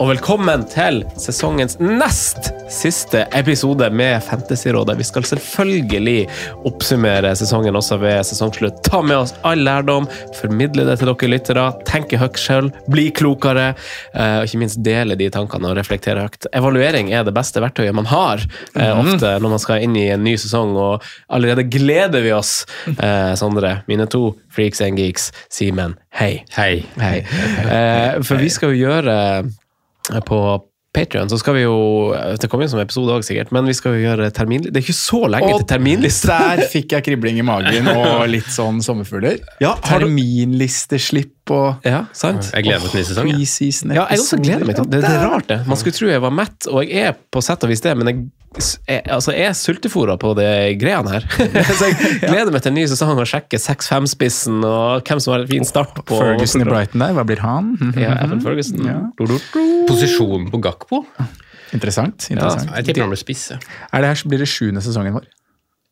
og velkommen til sesongens nest siste episode med Fantasyrådet. Vi skal selvfølgelig oppsummere sesongen også ved sesongslutt. Ta med oss all lærdom, formidle det til dere lyttere, tenke høyt selv, bli klokere, eh, og ikke minst dele de tankene og reflektere høyt. Evaluering er det beste verktøyet man har eh, ofte når man skal inn i en ny sesong, og allerede gleder vi oss. Eh, Sondre, mine to freaks and geeks, Simen, hei. Hei. hei. Hei. for vi skal jo gjøre på Patreon så skal vi jo Det kommer jo som episode òg, sikkert, men vi skal jo gjøre terminliste Det er ikke så lenge til terminliste. der fikk jeg kribling i magen og litt sånn sommerfugler. Ja, Terminlisteslipp og Ja, sant? Jeg gleder meg til ny sesong. Ja, jeg også gleder meg til det. Det er rart, det. Man skulle tro jeg var mett, og jeg er på sett og vis det, men jeg, jeg, altså, jeg er sultefòra på de greiene her. Så jeg gleder meg til en ny sesong og sjekke 6-5-spissen og hvem som har en fin start på Ferguson i Brighton der, hva blir han? Ja, Evan Ferguson. Ja. Du, du, du. Posisjonen på Gakpo? Interessant. interessant. Jeg tipper han blir spiss. Er det her, blir det sjuende sesongen vår?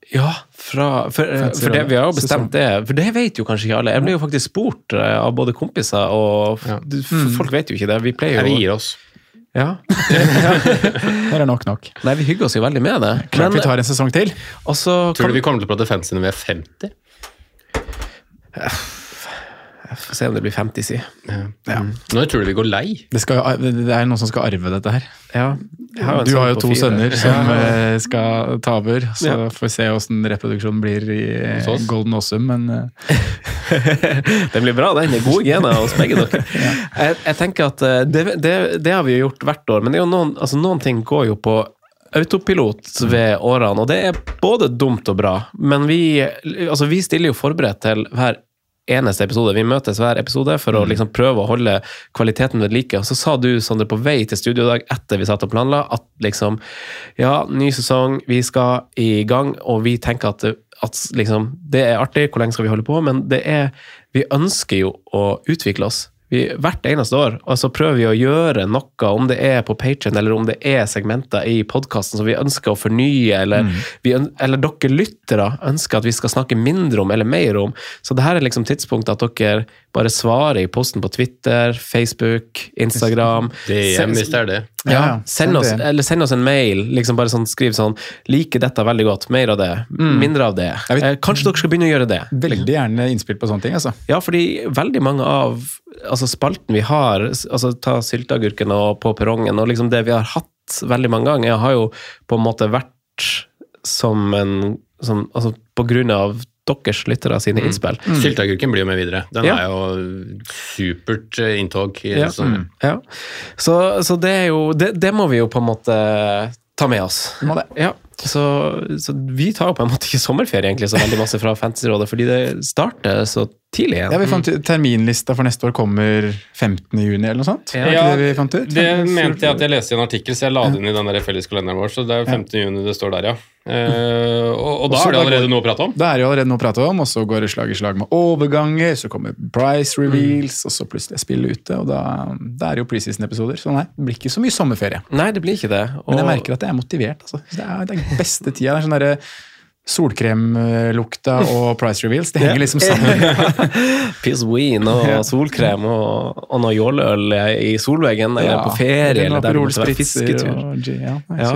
Ja, fra, for, eh, for det, vi har jo bestemt det. For det vet jo kanskje ikke alle. Jeg ble jo faktisk spurt eh, av både kompiser og Ja. du, Folk vet jo ikke det. Vi pleier jo Vi gir oss. Ja. det er nok nok. Nei, vi hygger oss jo veldig med det. Klart vi tar en sesong til. Eh, Også, Tror du kan... vi kommer til å prate fansynet med 50? Jeg får se om det blir 50 si. Ja. Ja. Mm. Når tror du vi går lei? Det, skal, eh, det, er noen som skal arve dette her. Ja. Har du har jo sånn to fire. sønner som eh, skal ta over, så får vi se åssen reproduksjonen blir i eh, Golden Awesome, men Den blir bra, den. Det er gode gener hos begge dere. Jeg, jeg, tenker at det, det, det, har vi jo gjort hvert år, men noen, altså noen ting går jo på autopilot ved årene, og det er både dumt og bra, men vi, altså vi stiller jo forberedt til hver eneste episode. Vi møtes hver episode for å liksom prøve å holde kvaliteten ved like. Og så sa du, Sondre, på vei til studiodag etter vi satt og planla, at liksom Ja, ny sesong, vi skal i gang, og vi tenker at, at liksom, det er artig, hvor lenge skal vi holde på? Men det er Vi ønsker jo å utvikle oss. Vi, hvert eneste år og så prøver vi å gjøre noe, om det er på Patreon eller om det er segmenter i podkasten som vi ønsker å fornye, eller, vi, eller dere lyttere ønsker at vi skal snakke mindre om eller mer om. Så det her er liksom tidspunktet at dere bare svarer i posten på Twitter, Facebook, Instagram. Det er det. Ja, Ja, send oss, eller send oss en mail. liksom bare sånn, Skriv sånn 'Liker dette veldig godt. Mer av det. Mindre av det.' Vet- Eh, Kanskje dere skal begynne å gjøre det. veldig gjerne innspill på sånne ting. altså. Ja, fordi veldig mange av altså spalten vi har, altså ta sylteagurken og På perrongen, og liksom det vi har hatt veldig mange ganger, har jo på en måte vært som en som, altså På grunn av deres lyttere sine innspill. Sylteagurken blir jo med videre. Den Ja. er jo supert eh, inntog. Ja. Mm. Ja. Så, så det er jo det, det må vi jo på en måte ta med oss. Må det. Ja, så, så vi tar jo på en måte ikke sommerferie egentlig så veldig masse fra Fantasyrådet, fordi det starter så tidlig igjen. Ja, vi fant ut, Terminlista for neste år kommer 15. juni, eller noe sånt? Ja. Det vi fant ut? Det mente jeg at jeg leste i en artikkel, så jeg la det inn i den der felleskalenderen vår. Så det er 15. juni det står der, ja. Eh, og, og da er det allerede noe å prate om. Det er jo allerede noe å prate om, og så går det slag i slag med overganger, så kommer price reveals, og så plutselig er spillet ute, og da, da er det jo preseason-episoder. Så nei, det blir ikke så mye sommerferie. Nei, det blir ikke det. Men jeg merker at jeg er motivert. altså. Det er den beste tida. Det er sånn derre solkremlukta og price reveals. Det henger liksom sammen. Pissween og solkrem og, og noe jåleøl i solveggen, eller Ja, på ferie, eller der det måtte være fisketur. og ja, Ja.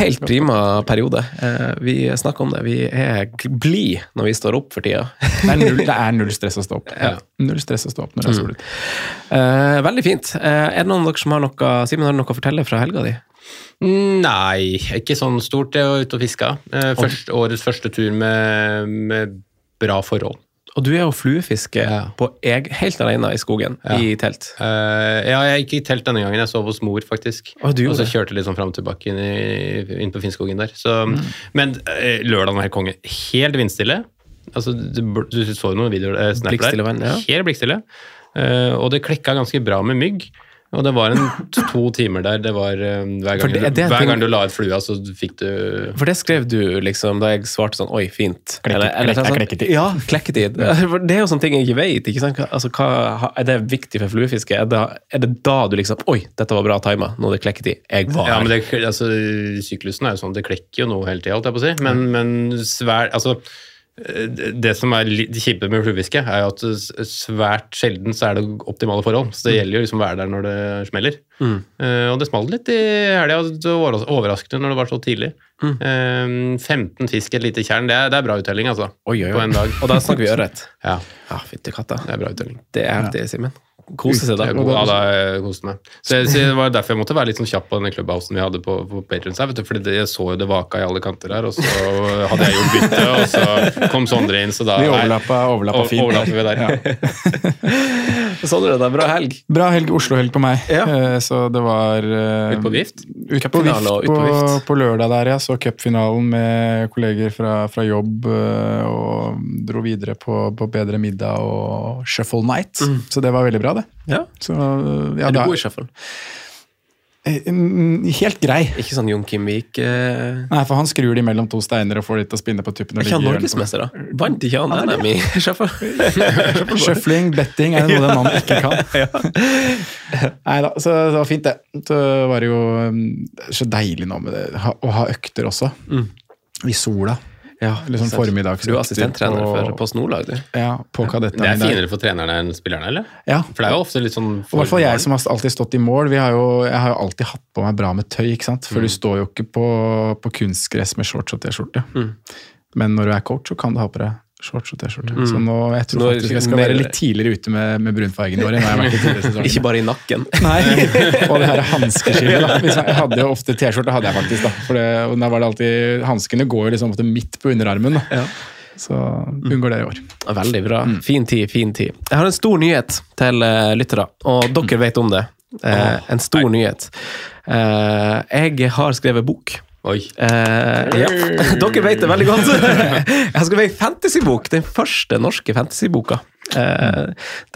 Helt prima periode. Eh, Vi snakker om det. Vi er blide når vi står opp for tida. Det er null, det er null stress å stå opp. Ja. Null stress å stå opp når det er Mm. solet. Eh, veldig fint. Eh, er det noen av dere som har noe Simen, har du noe å fortelle fra helga di? Nei, ikke sånn stort. Jeg var ute og fiska. Eh, Først, årets første tur med, med bra forhold. Og du er jo fluefiske på eg, helt alene i skogen, Ja. i telt. Uh, ja, jeg gikk i telt denne gangen. Jeg sov hos mor, faktisk. Og, du og så kjørte litt sånn fram og tilbake inn, i, inn på Finnskogen der. Så, Mm. Men uh, lørdagen var helt konge. Helt vindstille. Altså, du, du så jo noen videoer uh, snapper der. ja. Helt blikkstille. Uh, og det klikka ganske bra med mygg. Og det var en to timer der. Det var um, Hver gang, det- du, det du, hver gang du la ut flua, så fikk du For det skrev du liksom da jeg svarte sånn Oi, fint. Klekket- Eller- eller klekk- sånn- klekketid. Ja, klekketid. Ja. Det er jo sånne ting jeg ikke vet. Ikke sant? Altså, hva, er det viktig for fluefiske? Er det, er det da du liksom Oi, dette var bra tima. Nå er det klekketid. Jeg var Ja, men det, altså, Syklusen er jo sånn, det klekker jo noe hele tida, holdt jeg på å si. Men, men svær, altså, det som er litt kjipe med fluefiske, er jo at svært sjelden så er det optimale forhold. Så det gjelder jo liksom å være der når det smeller. Mm. Uh, og det smalt litt i helga, overraskende når det var så tidlig. Mm. Uh, 15 fisk i et lite tjern, det er, det er bra uttelling, altså. Oi, oi, På en dag. Og da snakker vi ørret. Ja, Ja, fytti katta. det er bra uttelling. Det er heftig, Simen. Kose seg da. Ja, da har jeg kost meg. Så, jeg- så det var derfor jeg måtte være litt sånn kjapp på denne clubhousen vi hadde på, på Patrons her, vet du, fordi det, jeg så jo det vaka i alle kanter her, og så hadde jeg gjort bytte, og så kom Sondre inn, så da Vi overlappa, overlappa fint. Overlappa vi der. Ja. Sondre, det er bra helg. Bra helg, Oslo-helg på meg. Ja. Eh, Så det var eh, Ut på vift? Ut på vift på, på på lørdag der, ja. Så cupfinalen med kolleger fra, fra jobb. eh, Og dro videre på, på bedre middag og shuffle night. Så det var veldig bra, det. Ja. Så, ja, Er du god i shuffle? Eh, mm, Helt grei. Ikke sånn Jon Kimvik eh... Nei, for han skrur de mellom to steiner og får de til å spinne på tuppen. Er ikke han norgesmester, da? Vant ikke han NM i shuffle? Shuffling, betting er det noe den mannen ikke kan. Nei da, så det var fint, det. Så var det jo um, så deilig nå med det, ha- å ha økter også. I sola. Ja, Liksom sant. Du er assistenttrener på- for Post Nordlag, du. Ja, på kadettene. Det er finere for trenerne enn spillerne, eller? Ja, For det er jo ofte litt sånn i hvert fall jeg som har alltid stått i mål. Vi har jo, jeg har jo alltid hatt på meg bra med tøy, ikke sant? for du står jo ikke på, på kunstgress med shorts og T-skjorte. Men når du er coach, så kan du ha på deg shorts og T-skjorte. Så nå, jeg tror Nå faktisk jeg skal mer- være litt tidligere ute med, med brunfargen i år enn jeg vært i. Ikke bare i nakken. Nei, og det her hanskeskillet. Jeg hadde jo ofte T-skjorte, hadde jeg faktisk. da. For det, og da var det alltid, Hanskene går jo liksom ofte midt på underarmen. da. Så unngår det i år. Veldig bra. Fin tid, fin tid. Jeg har en stor nyhet til uh, lyttere, og dere vet om det. Eh, en stor nyhet. Uh, jeg har skrevet bok. Oi. Eh, ja. Dere vet det veldig godt. Jeg skrevet en fantasybok. Den første norske fantasyboka. Eh,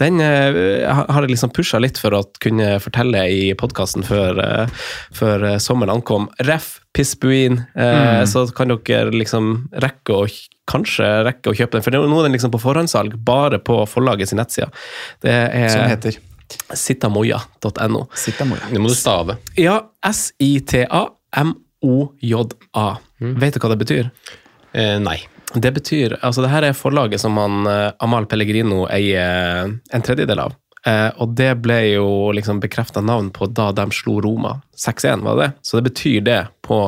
den eh, har jeg liksom pusha litt for å kunne fortelle i podkasten før, eh, før eh, sommeren ankom. Ref. Pissbuin. Mm. Så kan dere liksom rekke å kanskje rekke å kjøpe den. For nå er den liksom på forhåndssalg bare på forlaget sin nettside. Det Som er heter sittamoya.no. Sitta Moya. Det må du stave. Ja, S-I-T-A-M-O-J-A. Vet du hva det betyr? Eh, nei. Det betyr, altså det her er forlaget som han, eh, Amal Pellegrino eier en tredjedel av. Eh, og det ble jo liksom bekrefta navn på da de slo Roma. 6-1, var det det? Så det betyr det på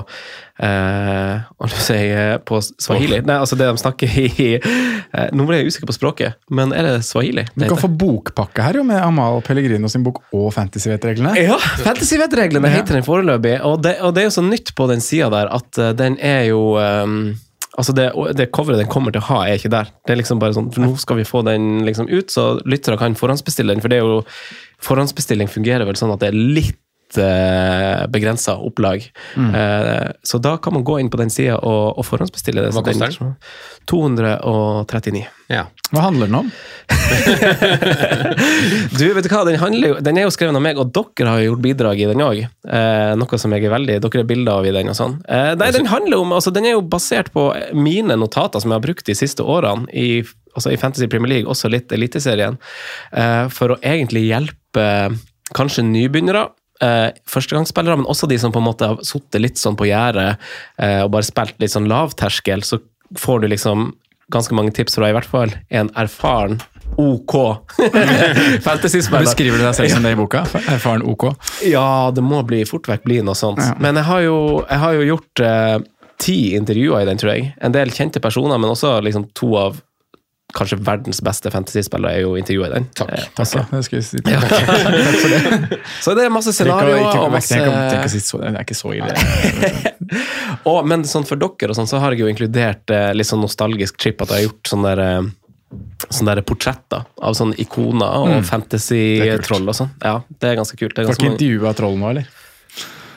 eh, si, eh, på swahili. Nei, altså det de snakker i eh, Nå ble jeg usikker på språket, men er det swahili? Du kan få bokpakke her jo med Amal Pellegrino sin bok og Fantasyvettreglene. Ja, Fantasyvettreglene heter den foreløpig, og det, og det er jo så nytt på den sida der at eh, den er jo ehm, Altså det, det coveret den kommer til å ha, er ikke der. Det er liksom bare sånn, for Nå skal vi få den liksom ut, så lyttere kan forhåndsbestille den. For det er jo Forhåndsbestilling fungerer vel sånn at det er litt eh, begrensa opplag. Eh, så da kan man gå inn på den sida og, og forhåndsbestille det. Hva koster den? 239. Ja. Hva handler den om? Du, vet du hva, den, handler den er jo skrevet av meg, og dere har jo gjort bidrag i den òg. Eh, noe som jeg er veldig Dere er bilder av i den og sånn. Eh, nei, den handler om, altså den er jo basert på mine notater som jeg har brukt de siste årene i, altså i Fantasy Premier League, også litt Eliteserien, eh, for å egentlig hjelpe kanskje nybegynnere. Eh, førstegangsspillere, men også de som på en måte har sittet litt sånn på gjerdet eh, og bare spilt litt sånn lavterskel. så får du liksom ganske mange tips fra i hvert fall en erfaren OK fantasyspiller. Beskriver du deg selv som det i boka? Erfaren OK? Ja, det må bli fort vekk bli noe sånt. Ja. Men jeg har jo, jeg har jo gjort eh, ti intervjuer i den, tror jeg. En del kjente personer, men også liksom to av kanskje verdens beste fantasyspiller er jo intervjuet i den. Takk. Eh, Takk, altså. ja. Det skal jeg si. Ja. Takk for det. Så det er masse scenarioer og masse Det er ikke så ille. og, Men sånn for dere og sånn, så har jeg jo inkludert eh, litt sånn nostalgisk chip at jeg har gjort sånne der, eh, sånne der portretter av sånne ikoner og Mm. Fantasy-troll og sånn. Ja, det er ganske kult. Har ikke intervjua troll nå, eller?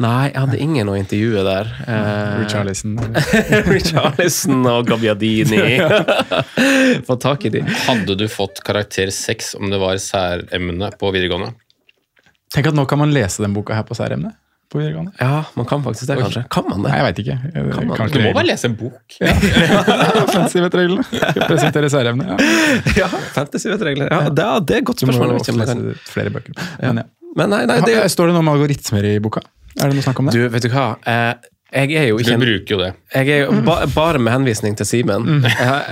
Nei, jeg hadde ingen å intervjue der. Uh, Richarlison? Richarlison og Gabbiadini. Få tak i de. Hadde du fått karakter seks om det var særemne på videregående? Tenk at nå kan man lese den boka her på særemne på videregående. Ja, man kan faktisk det, kanskje. Kan man det? Nei, jeg veit ikke. Kan man? Du må bare lese en bok. ja. vet reglene. Presentere særemne. Ja. Ja, fantasy vet. Ja, det, er, det er et godt spørsmål. Du må vet også lese flere bøker. Men, ja. Men nei, nei, det Står det noe om algoritmer i boka? Er det noe snakk om det? Du, vet du hva? Eh, jeg er jo ikke en bruker jo det. Jeg er jo ba, bare med henvisning til Simen. Mm.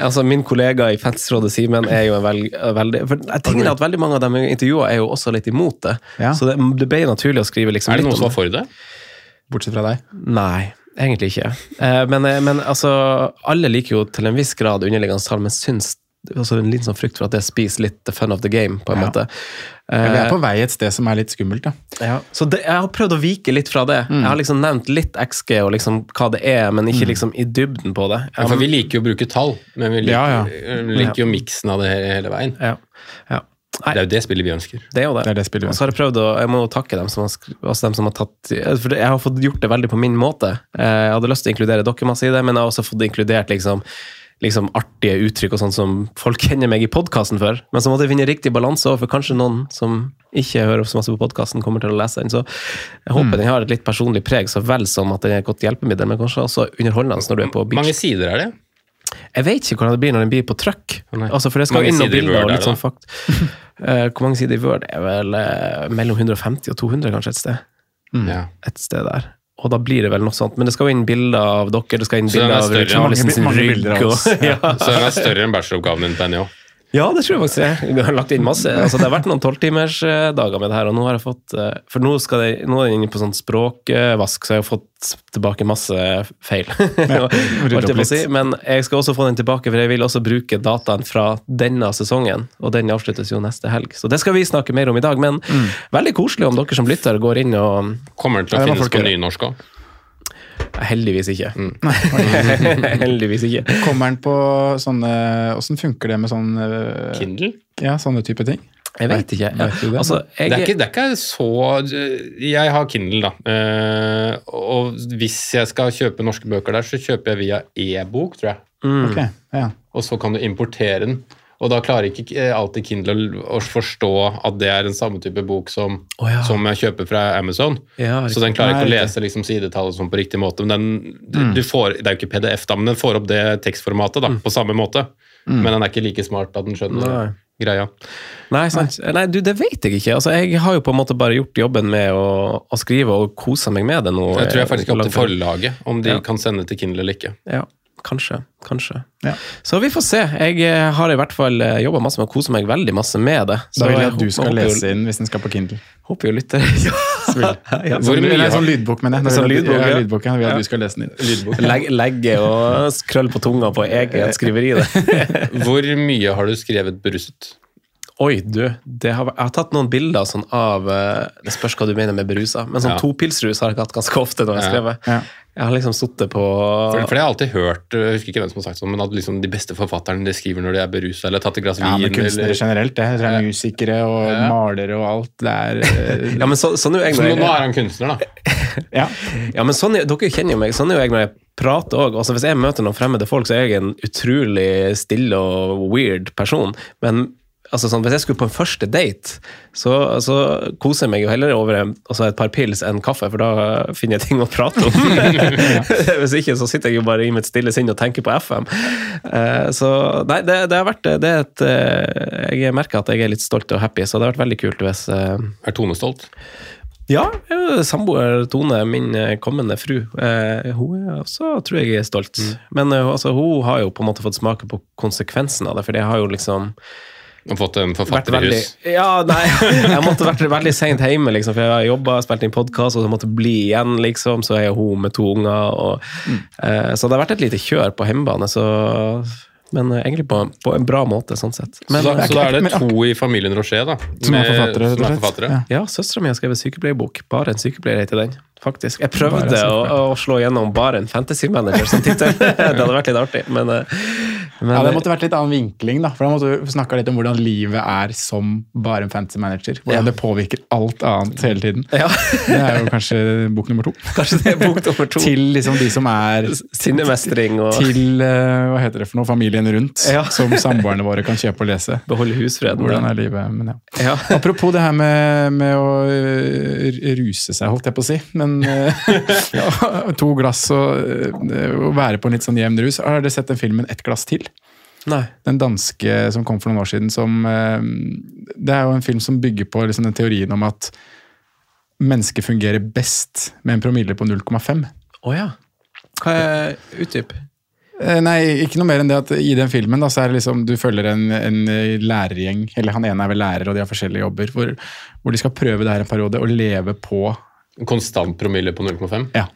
Altså, min kollega i Fetsrådet Simen, er jo en veld, veldig for jeg tenker at Veldig mange av dem jeg intervjuer, er jo også litt imot det. Ja. Så det, det ble naturlig å skrive liksom Er det litt noen som om var for det? Bortsett fra deg. Nei, egentlig ikke. Eh, men, eh, men altså, alle liker jo til en viss grad underliggende tall, men syns altså, en liten sånn frykt for at det spiser litt the fun of the game, på en Ja. måte. Ja, Vi Eh, er på vei et sted som er litt skummelt, da. ja. Så det, jeg har prøvd å vike litt fra det. Mm. Jeg har liksom nevnt litt XG og liksom hva det er, men ikke liksom i dybden på det. Ja, for vi liker jo å bruke tall, men vi liker, Ja, ja. liker jo miksen av det hele, hele veien. Ja. ja. Nei, Det er jo det spillet vi ønsker. Det er jo det. Det er det spillet vi Og så har jeg prøvd å Jeg må takke dem som har, altså dem som har tatt For jeg har fått gjort det veldig på min måte. Eh, Jeg hadde lyst til å inkludere dere masse i det, men jeg har også fått inkludert liksom liksom artige uttrykk og sånn som folk kjenner meg i podkasten for. Men så måtte jeg finne riktig balanse overfor for kanskje noen som ikke hører så masse på podkasten, kommer til å lese den. Så jeg håper den har et litt personlig preg, så vel som at den er et godt hjelpemiddel, men kanskje også underholdende når du er på beach. mange sider er det? Jeg vet ikke hvordan det blir når den blir på trykk. Altså, for det skal inn noen bilder og litt sånn fakt. uh, Hvor mange sider i Word? Det er vel uh, mellom 150 og 200 kanskje et sted. Ja. Et sted der. Og da blir det vel noe sånt. Men det skal jo inn bilder av dere, det skal inn er bilder av større. Sin rygg. Og, ja. Så den er større enn bacheloroppgaven din på NIH. Ja, det tror jeg faktisk jeg. Vi har lagt inn masse. Altså, det har vært noen tolvtimersdager med det her, og nå har jeg fått eh, For nå, skal det, nå er jeg inne på sånn språkvask, så jeg har fått tilbake masse feil. Ja, si. Men jeg skal også få den tilbake, for jeg vil også bruke dataen fra denne sesongen. Og den avsluttes jo neste helg. Så det skal vi snakke mer om i dag. Men Mm. veldig koselig om dere som lytter går inn og Kommer den til å det finnes folk på nynorsk òg? Heldigvis ikke. Heldigvis ikke. Kommer den på sånne Åssen funker det med sånn eh, Kindle? Ja, sånne type ting? Jeg vet ikke. Vet det? Altså, jeg, Det er, ikke, det er ikke så Jeg har Kindle, da. Eh, og hvis jeg skal kjøpe norske bøker der, så kjøper jeg via e-bok, tror jeg. Mm. Okay, ja. Og så kan du importere den. Og da klarer ikke eh, alltid Kindle å forstå at det er den samme type bok som, oh, ja. som jeg kjøper fra Amazon. Ja, så den klarer ikke å lese liksom, sidetallet sånn på riktig måte. Men den, du får, det er jo ikke PDF, da, men den får opp det tekstformatet da, på samme måte. Men den er ikke like smart at den skjønner Nei. greia. Nei, sant. Nei, du, det vet jeg ikke. Altså, jeg har jo på en måte bare gjort jobben med å, å skrive og kose meg med det nå. Jeg tror jeg faktisk er opp til forlaget om de Ja. kan sende til Kindle eller ikke. Ja, kanskje. Kanskje. Ja. Så vi får se. Jeg eh, har i hvert fall jobba masse med å kose meg veldig masse med det. Da vil jeg at du skal håper lese inn hvis den skal på Kindle. Håper jo lytter ja. ja. Hvor Sånn, mye eller sånn lydbok, mener jeg. Sånn Når jeg at- lydbok, ja, lydbok, ja. Jeg vil at du skal lese den inn. Legge, legge og krøll på tunga på eget skriveri. Det. Hvor mye har du skrevet beruset? Oi, du. Det har, jeg har tatt noen bilder sånn av eh, Det spørs hva du mener med berusa, men sånn Ja. topilsrus har jeg hatt ganske ofte når jeg Ja. skrevet. Ja. Jeg har liksom sittet på For, for det har jeg alltid hørt, jeg husker ikke hvem som har sagt sånn, men at liksom de beste forfatterne de skriver når de er berusa eller har tatt et glass Ja, vin. men kunstnere eller... generelt. Det det er musikere og Ja. malere og alt. Det er eh, Ja, men så, sånn er jo jeg Så nå, nå er han kunstner, da. Ja. ja, men sånn er, Dere kjenner jo meg. Sånn er jo jeg når jeg prater òg. Altså, hvis jeg møter noen fremmede folk, så er jeg en utrolig stille og weird person. Men altså, sånn, hvis jeg skulle på en første date, så, så koser jeg meg jo heller over en, altså, et par pils enn kaffe, for da finner jeg ting å prate om. hvis ikke, så sitter jeg jo bare i mitt stille sinn og tenker på FM. Uh, så nei, det, det har vært det er et, uh, Jeg merker at jeg er litt stolt og happy, så det har vært veldig kult hvis uh, Er Tone stolt? Ja, eh, samboer Tone, min eh, kommende fru, eh, hun er også, tror jeg, er stolt. Men eh, altså, hun har jo på en måte fått smake på konsekvensen av det, for det har jo liksom Og fått en forfatter i hus. Ja, nei, jeg måtte vært veldig seint hjemme, liksom, for jeg har jobba, spilt inn podkast, og så måtte bli igjen, liksom. Så er hun med to unger, og eh, Så det har vært et lite kjør på hjemmebane, så Men eh, egentlig på, på en bra måte, sånn sett. Men, så, da, så da er det to i familien Rocher, da. Som er forfattere, som er forfattere. Ja. Ja, søstera mi har skrevet sykepleierbok. Bare en sykepleier heter den. Faktisk. Jeg prøvde å, å slå gjennom bare en fantasy manager som tittel. det hadde vært litt artig, men, eh, men Ja, Det måtte vært litt annen vinkling, da. For da måtte vi snakka litt om hvordan livet er som bare en fantasy manager. Hvordan Ja. det påvirker alt annet hele tiden. Ja, Det er jo kanskje bok nummer to. kanskje det er bok nummer to. Til liksom de som er Sinnemestring og Til eh, hva heter det for noe, familien rundt, Ja. som samboerne våre kan kjøpe og lese. beholde husfreden. Hvordan er livet? Men ja. Ja. Apropos det her med, med å eh, ruse seg, holdt jeg på å si. Men eh, ja, to glass og og være på en litt sånn jevn rus. Har dere sett den filmen Ett glass til? Nei. Den danske som kom for noen år siden. Som, eh, det er jo en film som bygger på liksom den teorien om at mennesket fungerer best med en promille på 0,5. Å ja. Hva er utdyp? Eh, Nei, ikke noe mer enn det at i den filmen da, så er det liksom, du følger en, en eh, lærergjeng, eller han ene er vel lærer og de har forskjellige jobber, hvor, hvor de skal prøve det her en periode og leve på Konstant promille på 0,5. Ja.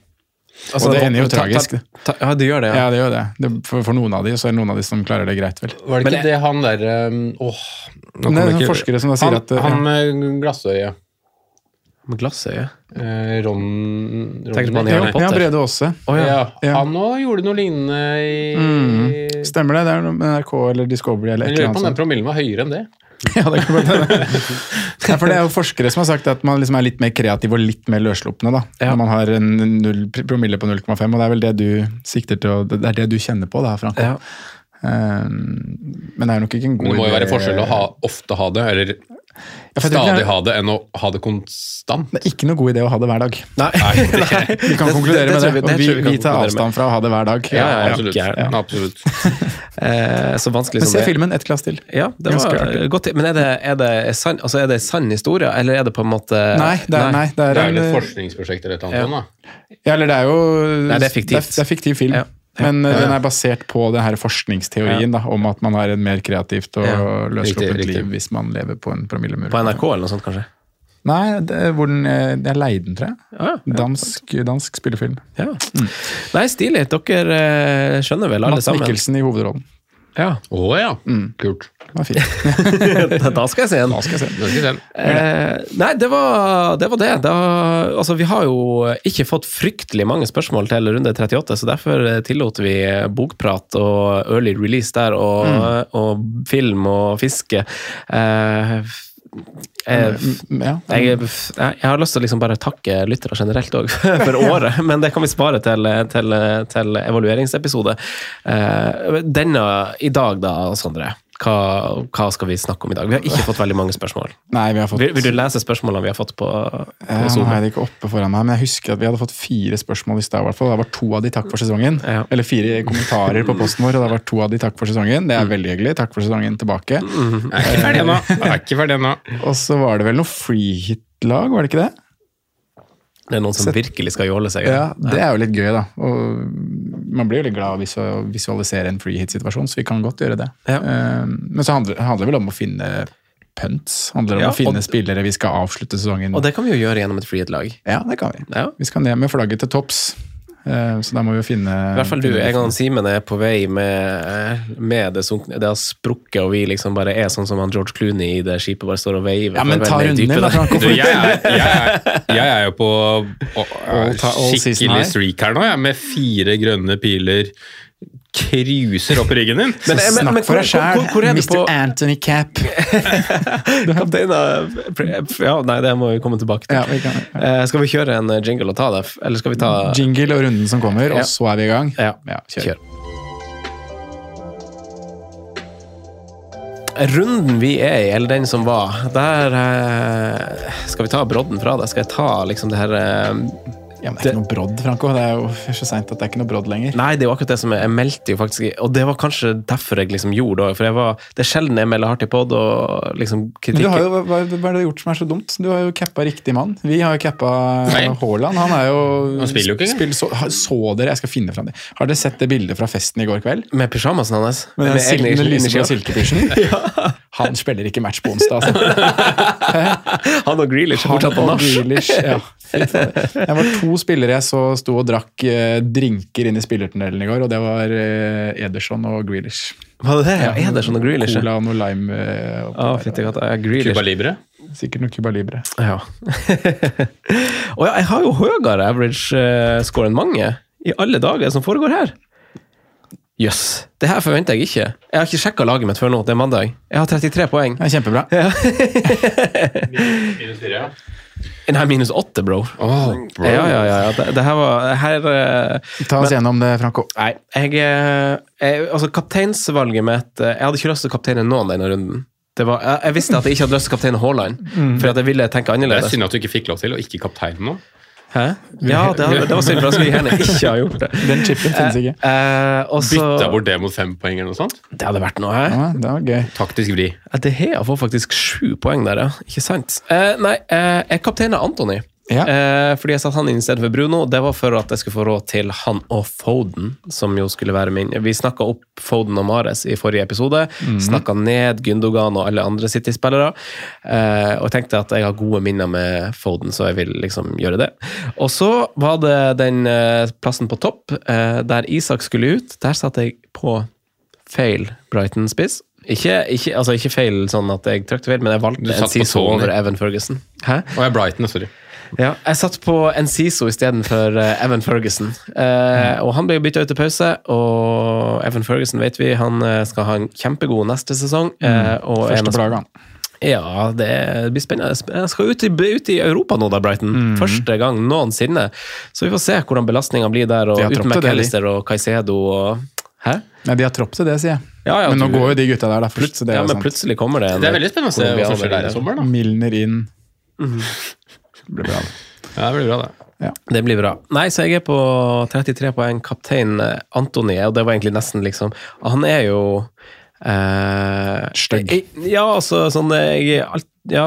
Og det ender jo ta- ta- tragisk. det. ta- Ja, det gjør det, ja. Ja, det gjør det. det for, for noen av de, så er det noen av de som klarer det greit, vel. Var det Men ikke det han der um, Åh det er noen forskere som da sier han, at. Han med glassøye. Med glassøye. Eh, Ron, Ron Tenker på han i Ja, Harry Potter? ja, Brede Aase. Oh, ja. ja. Ja. Han òg gjorde noe lignende i Mm. Stemmer det? Det er noe med NRK eller Discovery eller et eller lurer på om den promillen var høyere enn det. Ja, det kan godt hende. Ja, for det er jo forskere som har sagt at man liksom er litt mer kreativ og litt mer løsslupne da, Ja. når man har en null, promille på 0,5, og det er vel det du sikter til, og det er det du kjenner på da, Frank. Ja. Um, men det er nok ikke en god idé det må jo være forskjell å ha, ofte ha det, eller Stadig er- ha det, enn å ha det konstant. Det er ikke noe god idé å ha det hver dag. Nei. Nei. Vi kan konkludere med det, vi- og vi, vi vi tar avstand fra å ha det hver dag. Ja, ja, absolutt. Ja. absolutt. Eh, så vanskelig Men som se filmen ett glass til. Ja, det var godt. Men er det, er det sann altså er det sann historie, eller er det på en måte Nei, det er, nei, det er, Det er vel en, et forskningsprosjekt eller et eller annet. Ja. da. Ja, eller det er jo Nei, det er fiktivt. Det er, det er fiktiv film. Ja. Men eh, Ja, ja. den er basert på den her forskningsteorien da, om at man har en mer kreativt og løssluppent liv hvis man lever på en promille med På NRK eller noe sånt, kanskje? Nei, det er, hvor den, eh, det er Leiden, tror jeg. Ja, ja. Dansk, dansk spillefilm. Ja. Nei, stilig. Dere eh, skjønner vel alle Mats sammen? Mikkelsen i hovedrollen. Ja. Oh, ja, Mm. kult. Det var fint. da skal jeg se den. Da skal jeg se. den. Jeg vi se. Eh, nei, det var det. Var det. Da, altså, vi har jo ikke fått fryktelig mange spørsmål til runde 38, så derfor tillot vi bokprat og early release der, og, og film og fiske. Eh, Mm. Jeg, jeg, jeg har lyst til å liksom bare takke lyttere generelt òg for året, men det kan vi spare til, til, til evalueringsepisode. Eh, denne i dag, da, Sondre. Hva, hva skal vi snakke om i dag? Vi har ikke fått veldig mange spørsmål. Nei, vi har fått Vil, vil du lese spørsmålene vi har fått på, på Zoom? har jeg det ikke oppe foran meg, men jeg husker at vi hadde fått fire spørsmål i stad. hvert fall. Det var to av de takk for sesongen. Ja. Eller fire kommentarer på posten vår, og det var to av de takk for sesongen. Det er veldig hyggelig. Takk for sesongen tilbake. Er ennå. Jeg er ikke ferdig ennå. Og så var det vel noe freehit-lag, var det ikke det? Det er noen som virkelig skal jåle seg. Ja, Det er jo litt gøy, da. Og man blir jo litt glad av å visu- visualisere en freehit-situasjon, så vi kan godt gjøre det. Ja. Eh, Men så handler handler det vel om å finne punts. Handler om Ja, å finne spillere vi skal avslutte sesongen Og det kan vi jo gjøre gjennom et freehit-lag. Ja, det kan vi. Ja. Vi skal ned med flagget til topps. Eh, Så da må vi jo finne I hvert fall du. Jeg og Simen er på vei med, med det sunkne Det har sprukket, og vi liksom bare er sånn som han George Clooney i det skipet bare står og veiver. Ja, men ta runden din, da. Franco. Jeg, er, jeg, jeg er jo på å- All all skikkelig streak her nå, jeg, med fire grønne piler. Cruiser opp ryggen din. Men- men- Snakk men for deg sjæl, Mr. på- Anthony Cap. Kaptein av Ja, nei, det må vi komme tilbake til. Ja, vi kan, Eh, skal vi kjøre en jingle og ta det, eller skal vi ta Jingle og runden som kommer, og så er vi i gang. Ja, kjør. kjør. Runden vi er i, eller den som var, der eh, Skal vi ta brodden fra det? Skal jeg ta liksom det her eh, Ja, men det er ikke noe brodd, Franco. Det er jo så seint at det er ikke noe brodd lenger. Nei, det er jo akkurat det som jeg, jeg meldte jo faktisk Og det var kanskje derfor jeg liksom gjorde det. For jeg var, det er sjelden jeg melder hardt i pod, og liksom kritikk du har jo, hva, hva hva har du gjort som er så dumt? Du har jo cappa riktig mann. Vi har jo cappa Nei. Haaland. Han er jo Han spiller jo ikke Spiller, så, så dere, jeg skal finne fram det. Har dere sett det bildet fra festen i går kveld? Med pysjamasen hans. Med Med sil- egne den lyseblå initialer. silkepysjen? Han spiller ikke match på onsdag, altså. Han og Grealish er fortsatt på nach. Ja. Det var to spillere jeg så sto og drakk eh, drinker inn i spillertunnelen i går, og det var eh, Ederson og Grealish. Var det det? Ja, Ederson og Grealish. ja. Cola og noe lime. eh, Grealish. Cuba Libre. Sikkert noe Cuba Libre. Ja. og ja, jeg har jo høyere average score enn mange. I alle dager som foregår her. Jøss. Det her forventer jeg ikke. Jeg har ikke sjekka laget mitt før nå. Det er mandag. Jeg har 33 poeng. Det er kjempebra. Minus 4, ja. Nei, minus 8, bro. Oh, bro. Ja, ja, ja. ja. Det, det her var her, eh, Ta oss gjennom det, Franco. Nei, jeg, eh, jeg Altså, kapteinsvalget mitt eh, Jeg hadde ikke lyst til å kapteine noen denne runden. Det var, jeg, jeg visste at jeg ikke hadde lyst til å kapteine Haaland, for at jeg ville tenke Det er annerledes. synd at du ikke fikk lov til å ikke kapteine nå. Hæ? Ja, det, det var synd, for da skulle jeg gjerne ikke ha gjort det. Den chipen finnes ikke. Eh, også, Bytta bort det mot fem poeng eller noe sånt. Det hadde vært noe, hæ? Ja, det var gøy. Taktisk vri. Det Hea får faktisk sju poeng der, ja. Ikke sant? Eh, nei, eh, jeg kapteina Antony. Ja. Eh, fordi jeg satte han inn i stedet for Bruno. Det var for at jeg skulle få råd til han og Foden, som jo skulle være min. Vi snakka opp Foden og Mares i forrige episode. Mm. Snakka ned Gundogan og alle andre City-spillere. Eh, og tenkte at jeg har gode minner med Foden, så jeg vil liksom gjøre det. Og så var det den eh, plassen på topp, eh, der Isak skulle ut. Der satte jeg på feil Brighton-spiss. Ikke, ikke, altså ikke feil sånn at jeg trykte feil, men jeg valgte en på over Evan Ferguson. Hæ? Og jeg Brighton, sorry. Ja, jeg satt på Enciso istedenfor uh, Evan Ferguson. Eh, og Han ble bytta ut til pause, og Evan Ferguson vet vi han eh, skal ha en kjempegod neste sesong. eh, og Første laget. Ja, det blir spennende. Jeg skal ut i, ut i Europa nå, da, Brighton. Mm. Første gang noensinne. Så vi får se hvordan belastninga blir der. Og De uten. McAllister og Caicedo og Hæ? Nei, de har tropp til det, sier jeg. Ja, ja, men nå du- går jo de gutta der da først. så det ja, men sant. plutselig kommer det en Det er veldig spennende å se hva som skjer der i sommer. da. Milner inn. Mhm. Det blir bra. det. Ja, det blir bra, det. Det blir bra. Nei, så jeg er på 33 poeng. Kaptein eh, Antony, og det var egentlig nesten liksom Han er jo eh, Stygg. Ja, altså sånn Jeg er alt, ja,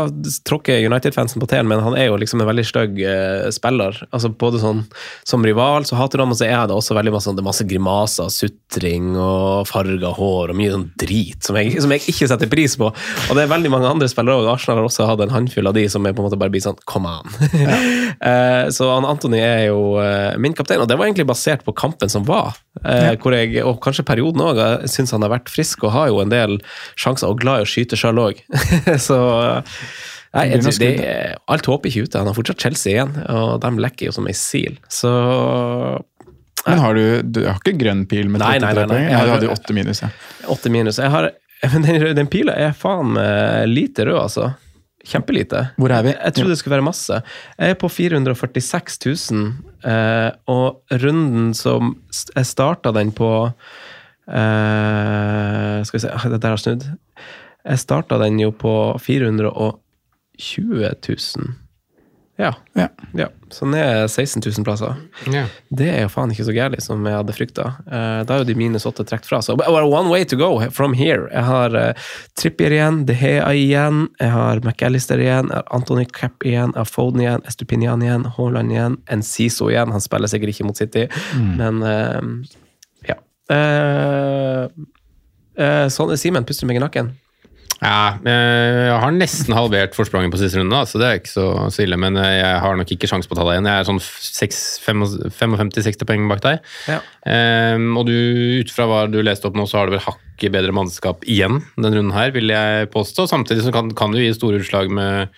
tråkker United-fansen på tærne, men han er jo liksom en veldig stygg eh, spiller. Altså Både sånn som rival, så hater du ham, og så er det også veldig masse, sånn- det er masse grimaser, sutring og farga hår og mye sånn drit som jeg, som jeg ikke setter pris på. Og det er veldig mange andre spillere òg. Arsenal har også hatt en håndfull av de som er på en måte bare blir sånn come on. Eh, så han Antony er jo eh, min kaptein, og det var egentlig basert på kampen som var. eh, hvor jeg, Og kanskje perioden òg. Jeg syns han har vært frisk og har jo en del sjanser, og glad i å skyte sjøl òg. så Nei, jeg, Det tror det, alt håp ikke ute. Han har fortsatt Chelsea igjen, og de lekker jo som ei sil. Så Men har du, du har ikke grønn pil med Nei, nei, nei, nei. Ja, du hadde jo 8 minus, ja. 8 minus. Jeg har, men den, den pila er faen meg lite rød, altså. Kjempelite. Hvor er vi? Jeg trodde det skulle være masse. Jeg er på 446 000, eh, og runden som Jeg starta den på eh, Skal vi se Det der har snudd. Jeg starta den jo på 420 000. Ja. Ja. ja. Så ned 16 000 plasser. Ja. Det er jo faen ikke så gærent som jeg hadde frykta. Uh, da er jo de minus åtte trukket fra. Så one way to go from here. Jeg har uh, Trippier igjen, De Hea igjen, jeg har McAllister igjen, jeg har Anthony Capp igjen, jeg har Foden igjen, Estupinian igjen, Haaland igjen, Enciso igjen. Han spiller sikkert ikke mot City, men uh, ja. Uh, uh, sånn, Simen puster meg i nakken. Ja, eh, jeg har nesten halvert forspranget på siste runde, så det er ikke så, så ille. Men eh, jeg har nok ikke sjanse på å ta deg igjen. Jeg er sånn 55-60 poeng bak deg. Ja. Um, og du, ut fra hva du leste opp nå, så har du vel hakket bedre mannskap igjen denne runden her, vil jeg påstå. Samtidig så kan, kan du gi store utslag med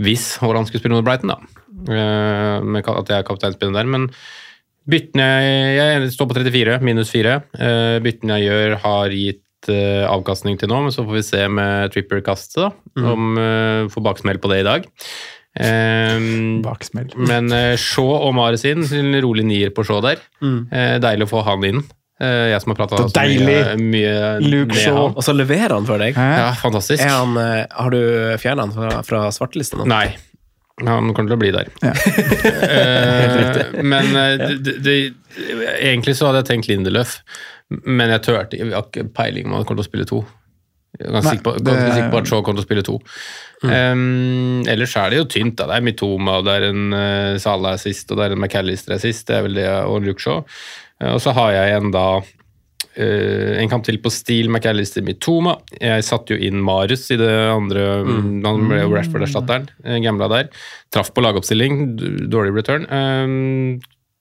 hvis Haaland skulle spille under Brighton, da. Uh, med at jeg er kapteinspinner der. Men byttene jeg, jeg står på 34, minus 4. Uh, byttene jeg gjør, har gitt avkastning til nå, men så får vi se med Tripper-kastet, da. Om uh, får baksmell på det i dag. Um, Baksmell. men uh, Shaw og Mares inn, en rolig nier på Shaw der. Eh, deilig å få han inn. Eh, jeg som har prata Så mye, mye Luke med Shaw. han. Og så leverer han for deg. Ja, fantastisk. Er han, eh, har du fjerna han fra, fra svartelisten? Nei. Han kommer til å bli der. Eh, men eh, det, det, egentlig så hadde jeg tenkt Lindeløf, men jeg turte ikke. Jeg har ikke peiling om han kommer til å spille to. Ganske sikker på, det- på at Shaw kommer til å spille to. Um, ellers er det jo tynt. da. Det er Mitoma, det er en uh, Salah er sist, og det er en McAllister er sist. Det er vel det, og Luke Shaw. Uh, og så har jeg en da Uh, en kamp til på stil McAllister Mitoma. Jeg satte jo inn Marius i det andre Han ble jo Rashford-erstatteren. Gambla der. Traff på lagoppstilling. Dårlig return. Um,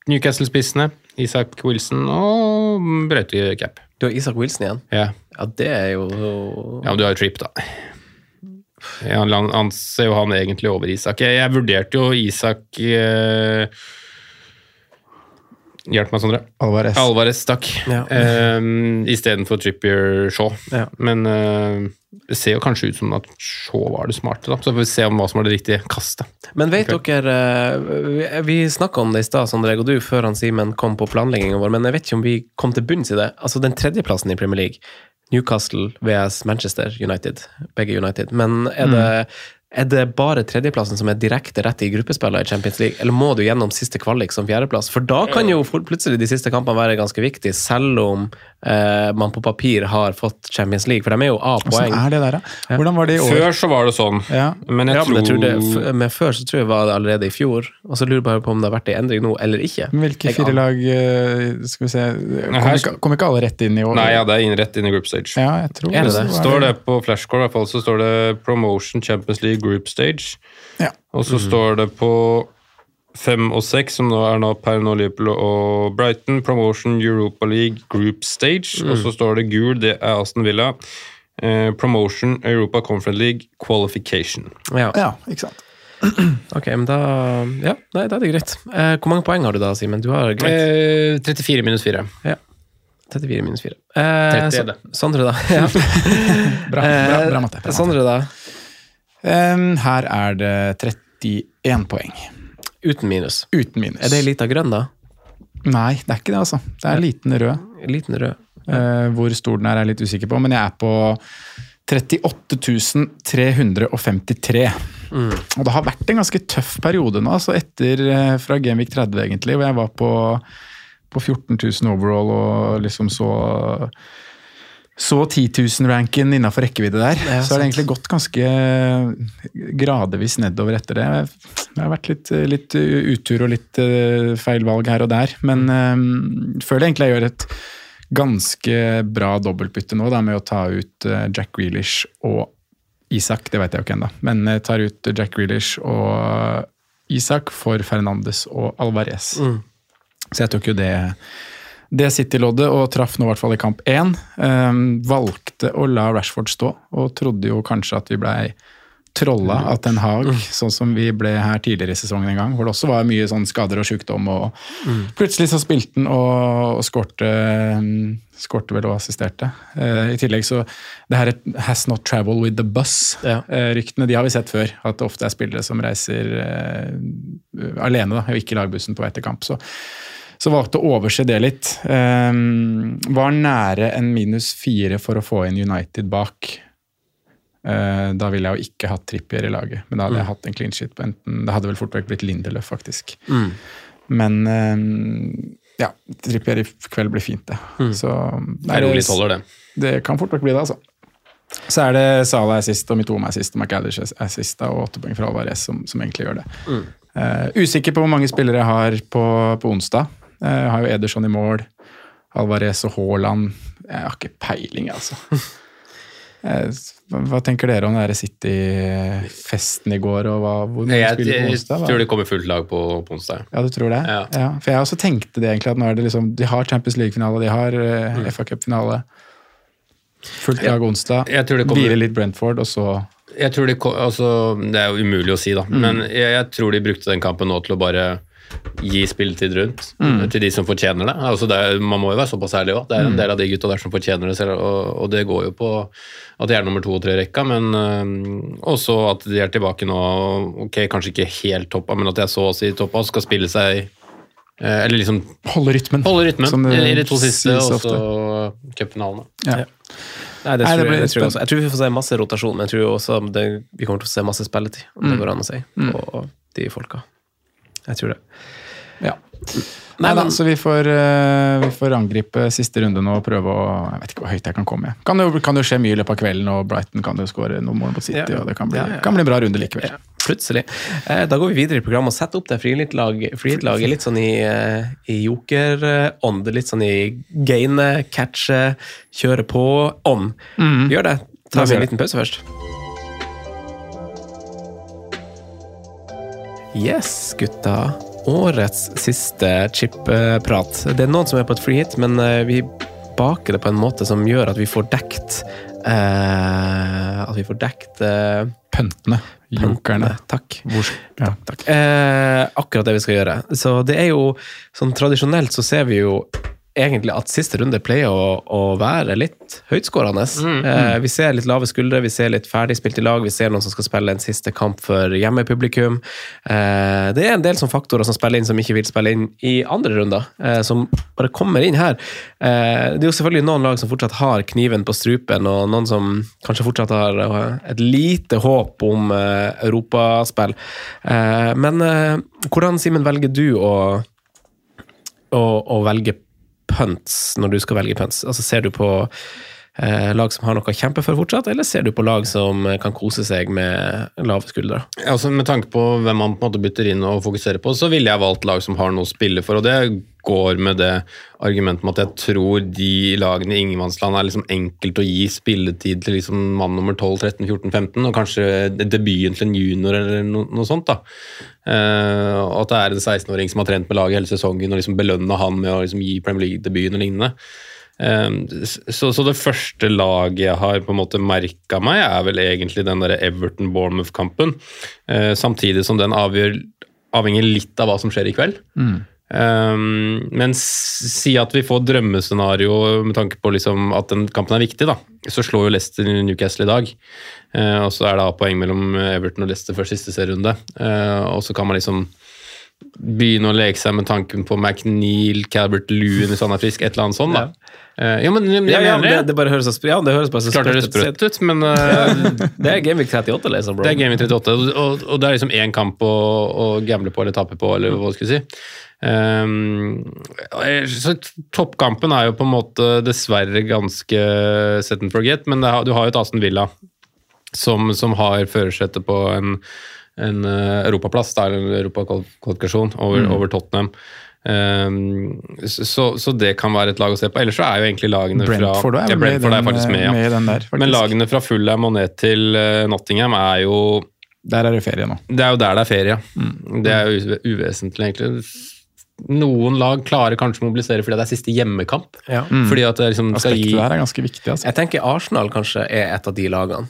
Newcastle-spissene. Isak Wilson og brøyte cap. Du har Isak Wilson igjen. Ja. Ja, det er jo Ja, men du har jo Tripp, da. Ja, han anser jo han egentlig over Isak. Jeg, jeg vurderte jo Isak eh, Hjelp meg, Sondre. Alvarez. Alvarez, takk. Ja. Um, Istedenfor Trippier Shaw. Ja. Men eh, det ser jo kanskje ut som at Shaw var det smarte, da. Så får vi se om hva som var det riktige kastet. Men vet okay. dere eh, Vi, snakka om det i stad, Sondre og du, før han Simen kom på planleggingen vår, men jeg vet ikke om vi kom til bunns i det. Altså den tredjeplassen i Premier League, Newcastle vs Manchester United, begge United. Men er det, er det bare tredjeplassen som er direkte rett i gruppespillet i Champions League, eller må du gjennom siste kvalik som fjerdeplass? For da kan jo plutselig de siste kampene være ganske viktige, selv om eh, man på papir har fått Champions League, for de er jo A-poeng. Hvordan er det der, da? Hvordan var det i år? Før så var det sånn, Ja. men jeg Ja, tror, men, jeg tror det, men før så tror jeg var det allerede i fjor, og så lurer jeg bare på om det har vært en endring nå eller ikke. Men Hvilke Jeg fire lag eh, Skal vi se Kom her- ikke, kom ikke alle rett inn i år? Nei, ja, det er inn rett inn i group stage. Ja, jeg tror Er det det? Står det på flashcore, i hvert fall, så står det Promotion Champions League Group Stage. Ja. Og så står det på fem og seks, som nå er nå per nå Liverpool og Brighton, Promotion Europa League Group Stage. Og så står det gul, det er Aston Villa. Eh, promotion Europa Conference League Qualification. Ja. Ja, ikke sant. Ok, men da Ja, nei, da er det greit. Eh, hvor mange poeng har du da, Simen? Du har greit. Eh, 34 minus 4. Ja. 34 minus 4. Eh, 30 er det. Sondre, da? Ja. Bra, bra, bra matte. Bra matte. Sondre, da? Um, her er det 31 poeng. Uten minus. Uten minus. Er det ei lita grønn, da? Nei, det er ikke det, altså. Det er en liten rød. Liten rød. Eh, hvor stor den er, er jeg litt usikker på, men jeg er på 38 353. Og det har vært en ganske tøff periode nå, altså etter uh, fra Genvik 30, egentlig, hvor jeg var på, på 14 000 overall og liksom så så 10 000-ranken innafor rekkevidde der. Ja, så har det egentlig gått ganske gradvis nedover etter det. Det har vært litt, litt utur og litt eh, feil valg her og der, men um, føler egentlig jeg gjør et ganske bra dobbeltbytte nå, da, med å ta ut eh, Jack Grealish og Isak. Det vet jeg jo ikke ennå, men jeg tar ut Jack Grealish og Isak for Fernandes og Alvarez. Så jeg tok jo det, det City-loddet og traff nå i hvert fall i kamp én. Um, valgte å la Rashford stå, og trodde jo kanskje at vi blei trolla av Ten Hag, sånn som vi ble her tidligere i sesongen en gang, hvor det også var mye sånn skader og sykdom, og plutselig så spilte han og, og skårte, mm, skårte vel og assisterte. Uh, I tillegg så Det her er 'has not travel with the bus'-ryktene, de har vi sett før. At det ofte er spillere som reiser uh, alene, da, og ikke lagbussen på vei til kamp. så så valgte å overse det litt. Um, var nære en minus fire for å få inn United bak. Uh, da ville jeg jo ikke hatt Trippier i laget, men da hadde jeg hatt en clean shit på enten Det hadde vel fort vekk blitt Linderløf, faktisk. Men um, ja, Trippier i kveld blir fint, det. Så Det er rolig det. det kan fort vekk bli det, altså. Så er det Salah er sist, og Mitoma er sist, og McAllish er sist, og åtte poeng fra Alvarez som, som egentlig gjør det. Eh, usikker på hvor mange spillere jeg har på, på onsdag. Eh, jeg har jo Ederson i mål, Alvarez og Haaland. Jeg har ikke peiling, altså. Eh, hva, tenker dere om den City-festen i går, og hva, hvor mange Jeg, spiller på jeg, onsdag? tror Hva? det kommer fullt lag på, på onsdag. Ja, du tror det? Ja. For jeg også tenkte det egentlig, at nå er det liksom De har Champions League-finale, de har mm. FA Cup-finale. Fullt lag onsdag. Jeg tror det kommer- Hvile litt Brentford, og så Jeg tror de, altså, Det er jo umulig å si, da. Men jeg, jeg tror de brukte den kampen nå til å bare gi spilletid rundt til de som fortjener det. Altså det er, man må jo være såpass ærlig òg. Det er en del av de gutta der som fortjener det selv, og, og det går jo på at de er nummer to og tre i rekka, men øh, også at de er tilbake nå. Ok, kanskje ikke helt toppa, men at de er så å si toppa og skal spille seg øh, Eller liksom holde rytmen. holde rytmen Som det i de to siste, og så cupfinalene. Ja. Nei, det Nei, det jeg, det tror jeg også. Jeg tror vi får se masse rotasjon, men jeg tror også det, vi kommer til å se masse spilletid, om det går an å si, på, de folka. Jeg tror det. Ja. Nei da, så vi får, eh, vi får angripe siste runde nå og prøve å Jeg vet ikke hvor høyt jeg kan komme. Kan jo, kan jo skje mye i løpet av kvelden, og Brighton kan jo skåre noen mål mot City, Ja. og det kan bli, Ja, ja, kan bli en bra runde likevel. Plutselig. Eh, da går vi videre i programmet og setter opp det frihittlaget litt sånn i, eh, i joker-ånd. Litt sånn i gaine, catche, kjøre på-ånd. Gjør det. Tar Ta vi en liten pause først. Yes, gutta. Årets siste chip-prat. Det er noen som er på et free hit, men eh, vi baker det på en måte som gjør at vi får dekt eh, At vi får dekt eh, Pøntene. Jokerne. Takk. Hvor, ja. Takk. Eh, akkurat det vi skal gjøre. Så det er jo sånn tradisjonelt så ser vi jo egentlig at siste runde pleier å, å være litt høytskårende. Eh, vi ser litt lave skuldre, vi ser litt ferdigspilt i lag, vi ser noen som skal spille en siste kamp for hjemmepublikum. Eh, det er en del sånn faktorer som spiller inn som ikke vil spille inn i andre runder, eh, som bare kommer inn her. Eh, det er jo selvfølgelig noen lag som fortsatt har kniven på strupen, og noen som kanskje fortsatt har eh, et lite håp om eh, europaspill. Eh, men hvordan, Simen, velger du å, å, å velge punts når du skal velge punts? Altså, ser du på eh, lag som har noe å kjempe for fortsatt, eller ser du på lag som eh, kan kose seg med lave skuldre? Altså, med tanke på hvem man på en måte bytter inn og fokuserer på, så ville jeg valgt lag som har noe å spille for. og det går med det argumentet med at jeg tror de lagene i ingenmannsland er liksom enkelt å gi spilletid til liksom mann nummer 12, 13, 14, 15, og kanskje debuten til en junior eller no, noe sånt. da. Eh, og at det er en 16-åring som har trent med laget hele sesongen, og liksom belønne han med å liksom gi Premier League-debuten og lignende. Eh, så, så det første laget jeg har på en måte merka meg, er vel egentlig den Everton-Bournemouth-kampen. Eh, samtidig som den avgjør, avhenger litt av hva som skjer i kveld. Um, men si at vi får drømmescenario med tanke på liksom at den kampen er viktig, da. Så slår jo Leicester Newcastle i dag. Uh, og så er det A-poeng mellom Everton og Leicester før siste serierunde. Uh, og så kan man liksom begynne å leke seg med tanken på McNeil, Calvert Lewin hvis han er frisk, et eller annet sånt, da. Ja, men jeg Ja, ja, det, det. bare høres så, ja, det høres bare så sprøtt sprøtt ut, men uh, Det er Gameweek 38, liksom, bro. Det er Game Week 38, og, og, og det er liksom én kamp å, å gamble på eller tape på, eller hva skal vi si. Um, så Toppkampen er jo på en måte dessverre ganske set and forget, men har, du har jo et Aston Villa som, som har førersetet på en, en eh, europaplass, da, eller en europakvalifikasjon over, over Tottenham. Um, så, så det kan være et lag å se på. Ellers så er jo egentlig lagene Brentford fra er ja, Brentford er faktisk med, ja. med der, faktisk. Men lagene fra Fulham og ned til eh, Nottingham er jo Der er det ferie nå. det er jo der det er ferie. Mm. Det er jo uvesentlig, egentlig. Noen lag klarer kanskje å mobilisere fordi det er siste hjemmekamp. Ja. Fordi at det liksom skal Aspektet gi der er ganske viktig. altså. Jeg tenker Arsenal kanskje er et av de lagene.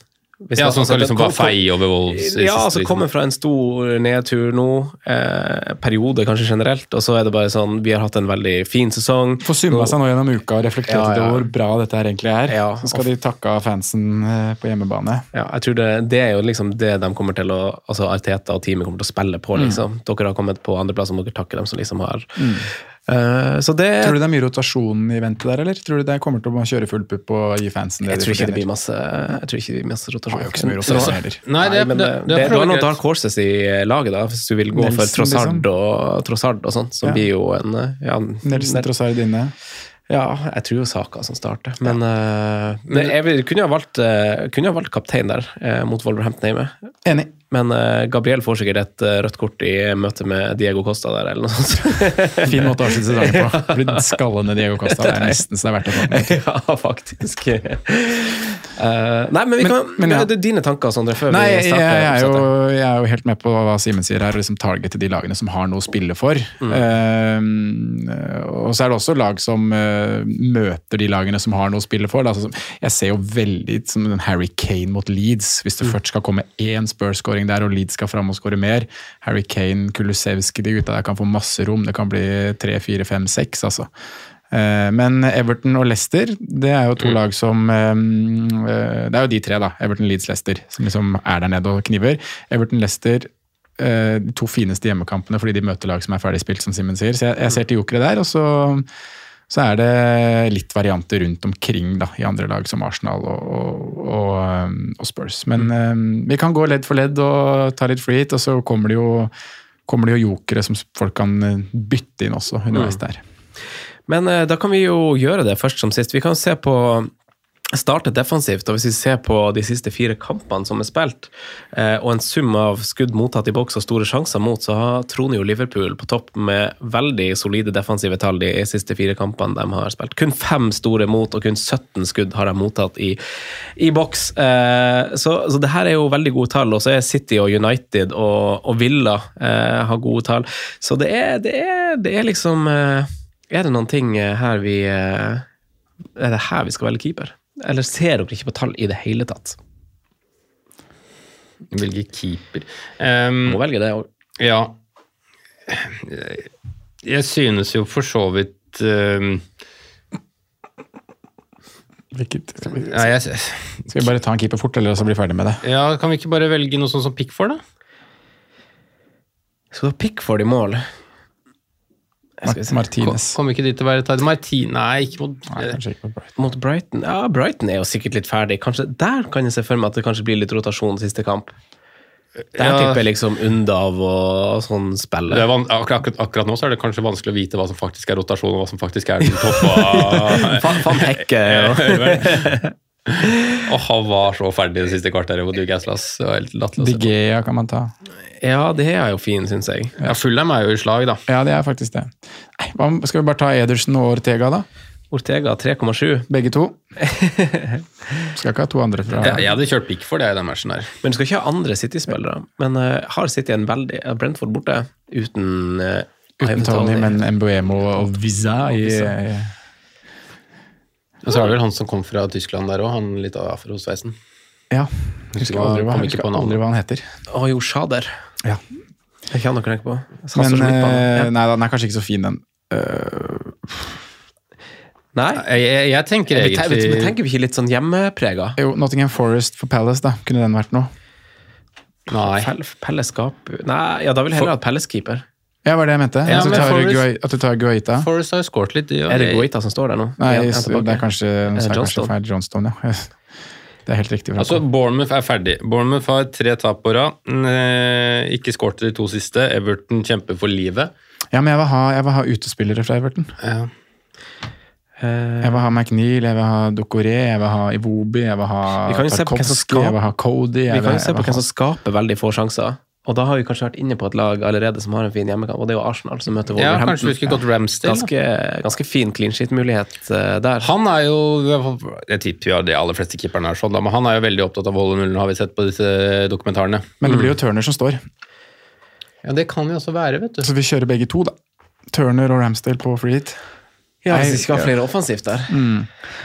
Hvis Ja, som skal altså, liksom bare feie over Wolves Ja, altså liksom. kommer fra en stor nedtur nå, eh, periode kanskje generelt, og så er det bare sånn Vi har hatt en veldig fin sesong. Få summa seg nå gjennom uka og reflektert Ja, ja. over hvor bra dette her egentlig er. Ja, Så skal de takke fansen eh, på hjemmebane. Ja, jeg tror det, det er jo liksom det de kommer til å Altså Arteta og teamet kommer til å spille på, Mm. liksom. Dere har kommet på andreplass, og dere takker dem som liksom har Eh, Så det Tror du det er mye rotasjon i ventet der, eller? Tror du det kommer til å kjøre full pupp og gi fansen det Jeg tror ikke det blir fortjener? masse Jeg tror ikke det blir masse rotasjon. Er jo ikke så mye rotasjon heller. Nei, det, men det, det, det, du har noen dark horses i laget, da, hvis du vil gå for Trossard liksom. og, Trossard og sånt, som Ja. blir jo en eh, ja, Nelson Trossard inne. Ja, jeg tror jo Saka som starter. Men, eh, men jeg vil, kunne, ha valgt, uh, valgt kaptein der, uh, mot Wolverhampton hjemme. Enig. Men Gabriel får sikkert et rødt kort i møte med Diego Costa der, eller noe sånt. Fin måte å avslutte sesongen på. Blitt skallende Diego Costa. Det er nesten så det er verdt å ta med. ja, faktisk. Eh, nei, men vi Men- kan, men ja. det er dine tanker, Sondre, før Nei, vi jeg, starter. jeg, er jo, jeg er jo helt med på hva Simen sier her, liksom targete de lagene som har noe å spille for. Eh, og så er det også lag som uh, møter de lagene som har noe å spille for. Altså, jeg ser jo veldig som den Harry Kane mot Leeds. Hvis det først skal komme én Spurs-skåring der, og Leeds skal fram og skåre mer. Harry Kane, Kulusevski, de gutta der kan få masse rom. Det kan bli tre, fire, fem, seks, altså. Eh, Men Everton og Leicester, det er jo to lag som eh, eh, Det er jo de tre, da. Everton, Leeds, Leicester, som liksom er der nede og kniver. Everton, Leicester, eh, de to fineste hjemmekampene fordi de møter lag som er ferdig spilt, som Simen sier. Så jeg, jeg ser til jokere der, og så, Så er det litt varianter rundt omkring da, i andre lag som Arsenal og, og, og, um, og Spurs. Men um, vi kan gå ledd for ledd og ta litt free hit, og så kommer det jo, kommer det jo jokere som folk kan bytte inn også underveis der. Men eh, da kan vi jo gjøre det først som sist. Vi kan se på starte defensivt, og hvis vi ser på de siste fire kampene som er spilt, eh, og en sum av skudd mottatt i boks og store sjanser mot, så har troner jo Liverpool på topp med veldig solide defensive tall de siste fire kampene de har spilt. Kun fem store mot og kun 17 skudd har de mottatt i, i boks. Eh, så, så det her er jo veldig gode tall, og så er City og United og, og Villa eh, har gode tall. Så det er, det er, det er liksom eh, Er det noen ting eh, her vi eh, Er det her vi skal velge keeper? Eller ser dere ikke på tall i det hele tatt? Velge keeper. Um, Må velge det òg. Ja. Jeg synes jo for så vidt um, Hvilket, skal, vi, ja, jeg, skal vi bare ta en keeper fort, eller så bli ferdig med det? ja, Kan vi ikke bare velge noe sånt som Pickford, da? Skal du ha Pickford i mål? Mar Martinez. Kom, kom ikke de til å være tight? Martin, Nei, ikke mot Nei, kanskje ikke på Brighton. Mot Brighton? Ja, Brighton er jo sikkert litt ferdig. Kanskje, der kan jeg se for meg at det kanskje blir litt rotasjon siste kamp. Der Ja. tipper jeg liksom Undav og sånn det er van akkurat, akkurat, akkurat nå så er det kanskje vanskelig å vite hva som faktisk er rotasjon, og hva som faktisk er den toppa Van Hekke og Og han var så ferdig det siste kvarteret mot Newcastle. ass. Det var helt latterlig å De se på. Gea kan man ta. Ja, det er jo fin, syns jeg. Ja, Fulham er jo i slag, da. Ja, det er faktisk det. Nei, hva, skal vi bare ta Edersen og Ortega, da? Ortega 3,7. Begge to? Skal ikke ha to andre fra Jeg, jeg hadde kjørt Pickford i den matchen her. Men du skal ikke ha andre City-spillere. Men uh, har City en veldig uh, Brentford borte uten uh, Uten Tony, men Mbuemo og Visa i Og så var det vel han som kom fra Tyskland der òg, han litt av afrosveisen. Ja. Husker Husker aldri hva, kom ikke på navnet. aldri hva han heter. Å jo, Shader. Ja. Det er ikke han dere tenker på. Men på eh, nei, den er kanskje ikke så fin, den. Uh, Nei? Jeg, jeg, jeg tenker jeg, egentlig vi tenker vi ikke litt sånn hjemmeprega? jo, Nottingham Forest for Palace, da. Kunne den vært noe? Nei. Pelle Nei, ja, da vil jeg heller ha Pelles keeper. Ja, var det jeg mente. Ja, du men tar Forrest- Guai- at du tar Guaita. Forrest har jo skåret litt. Ja, Er det Guaita som står der nå? Nei, Ja, jeg det er kanskje, sa kanskje feil. Johnstone, ja. Det er helt riktig. Altså, Bournemouth er ferdig. Bournemouth har tre tap på rad. Eh, Ikke skåret de to siste. Everton kjemper for livet. ja, men jeg vil, ha, jeg vil ha utespillere fra Everton. Ja. Eh, Jeg vil ha McNeil, jeg vil ha Dokoré, jeg vil ha Iwobi, jeg vil ha Tarkovsky, jeg vil ha Cody vi kan jo se på hvem som skaper veldig få sjanser. Og da har vi kanskje vært inne på et lag allerede som har en fin hjemmekamp, og det er jo Arsenal som møter Wolverhampton. ja, kanskje vi skulle gått Ramsdale. da. ganske, ganske fin clean sheet-mulighet uh, der. Han er jo Jeg tipper jo de aller fleste keeperne er sånn, da, men han er jo veldig opptatt av å holde nullen, har vi sett på disse dokumentarene. Men det blir jo Turner som står, Ja, det kan jo også være, vet du. så vi kjører begge to, da. Turner og Ramsdale på free hit. Ja, hvis vi skal ha flere offensivt der.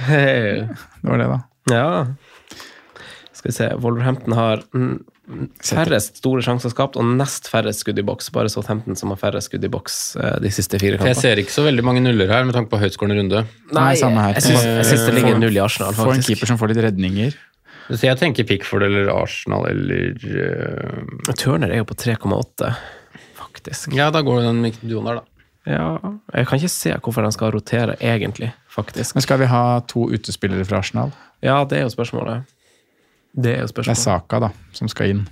Hey. Det var det, da. Ja. Skal vi se, Wolverhampton har mm, færrest store sjanser skapt og nest færrest skudd i boks. Bare Southampton som har færrest skudd i boks eh, de siste fire kampene. jeg ser ikke så veldig mange nuller her, med tanke på høytskårende runde. Nei, samme her. Jeg syns, jeg syns det ligger null i Arsenal, Få en keeper som får litt redninger. Så jeg tenker Pickford eller Arsenal eller uh... Turner er jo på 3,8, faktisk. Ja, da går den duoen der, da. Ja, jeg kan ikke se hvorfor han skal rotere, egentlig, faktisk. Men skal vi ha to utespillere fra Arsenal? Ja, det er jo spørsmålet. Det er jo spørsmålet. Det er. Saka, da, som skal inn.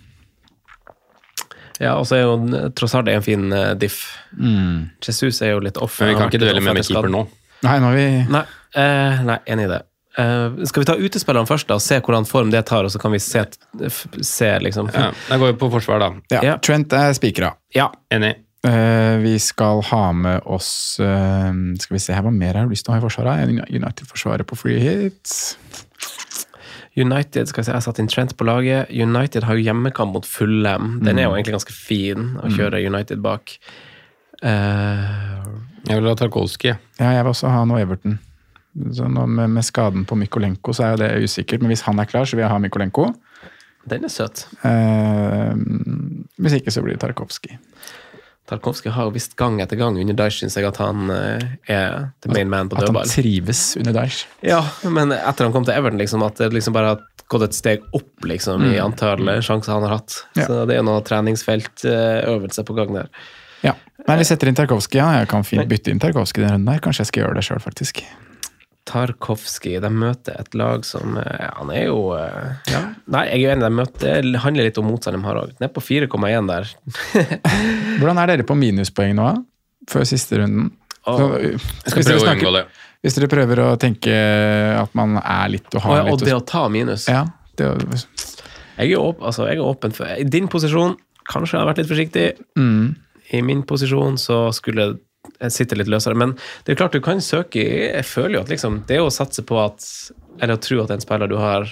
Ja, og så er jo tross alt en fin eh, diff. Mm. Jesus er jo litt off. Men vi kan ikke dvele mer med keeper nå. Nei, nå er vi Nei, eh, nei enig i det. Eh, skal vi ta utespillerne først, da, og se hvordan form det tar, og så kan vi se, f- se liksom Ja, da går vi på forsvar, da. ja. Ja. Trent er spikra. Ja. Enig. Eh, vi skal ha med oss eh, Skal vi se her, hva mer jeg har lyst til å ha i forsvaret? United-forsvaret på free hit. United skal jeg si, jeg har satt inn Trent på laget. United har jo hjemmekamp mot Fullem. Den Mm. er jo egentlig ganske fin, å kjøre United bak. Uh, Jeg vil ha Tarkovskij. Ja, jeg vil også ha noe Everton. Så nå med, med skaden på Mykolenko så er jo det usikkert, men hvis han er klar, så vil jeg ha Mykolenko. den er søt. Uh, hvis ikke, så blir det Tarkovskij. Tarkovskij har visst gang etter gang under Daesh, syns jeg, at han eh, er the main man på At han trives under Daesh. Ja, men etter han kom til Everton, liksom, at det liksom bare har gått et steg opp liksom, i antall eh, sjanser han har hatt. Ja. Så det er noe treningsfeltøvelse på gang der. Ja. Nei, vi setter inn Tarkovskij. Ja. Jeg kan fint bytte inn Tarkovskij den runden her. Kanskje jeg skal gjøre det sjøl, faktisk. Tarkovskij, de møter et lag som ja, Han er jo eh, ja. Nei, jeg er enig, de møter, det handler litt om motstanden de har òg. Ned på 4,1 der. Hvordan er dere på minuspoeng nå, da? Før siste runden? Oh, Så, hvis, dere å snakker, unngå det. hvis dere prøver å tenke at man er litt og har oh, ja, og litt det å ta minus. Ja, det, Jeg er, åp, altså, jeg er åpen for I din posisjon kanskje jeg har vært litt forsiktig. mm, I min posisjon så skulle jeg sitte litt løsere. Men det er klart du kan søke i Jeg føler jo at liksom Det å satse på at Eller å tro at en spiller du har,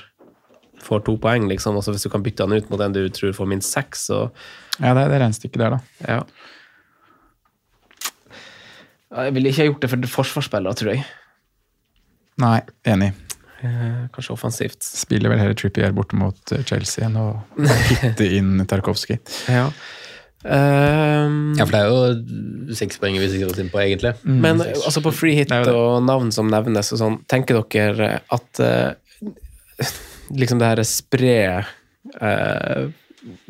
får to poeng, liksom. Også hvis du kan bytte han ut mot en du tror får minst seks, så ja, det er det regnestykket der, da. ja. Ja, Jeg ville ikke ha gjort det for forsvarsspillere, tror jeg. Nei, enig. Eh, Kanskje offensivt. Spiller vel heller Trippier borte mot eh, Chelsea enn å hitte inn Tarkovskij. Ja. Ehm, Ja, for det er jo seks poeng vi sikrer oss inn på, egentlig. Men altså på free hit og navn som nevnes og sånn, tenker dere at uh, liksom det her spre uh,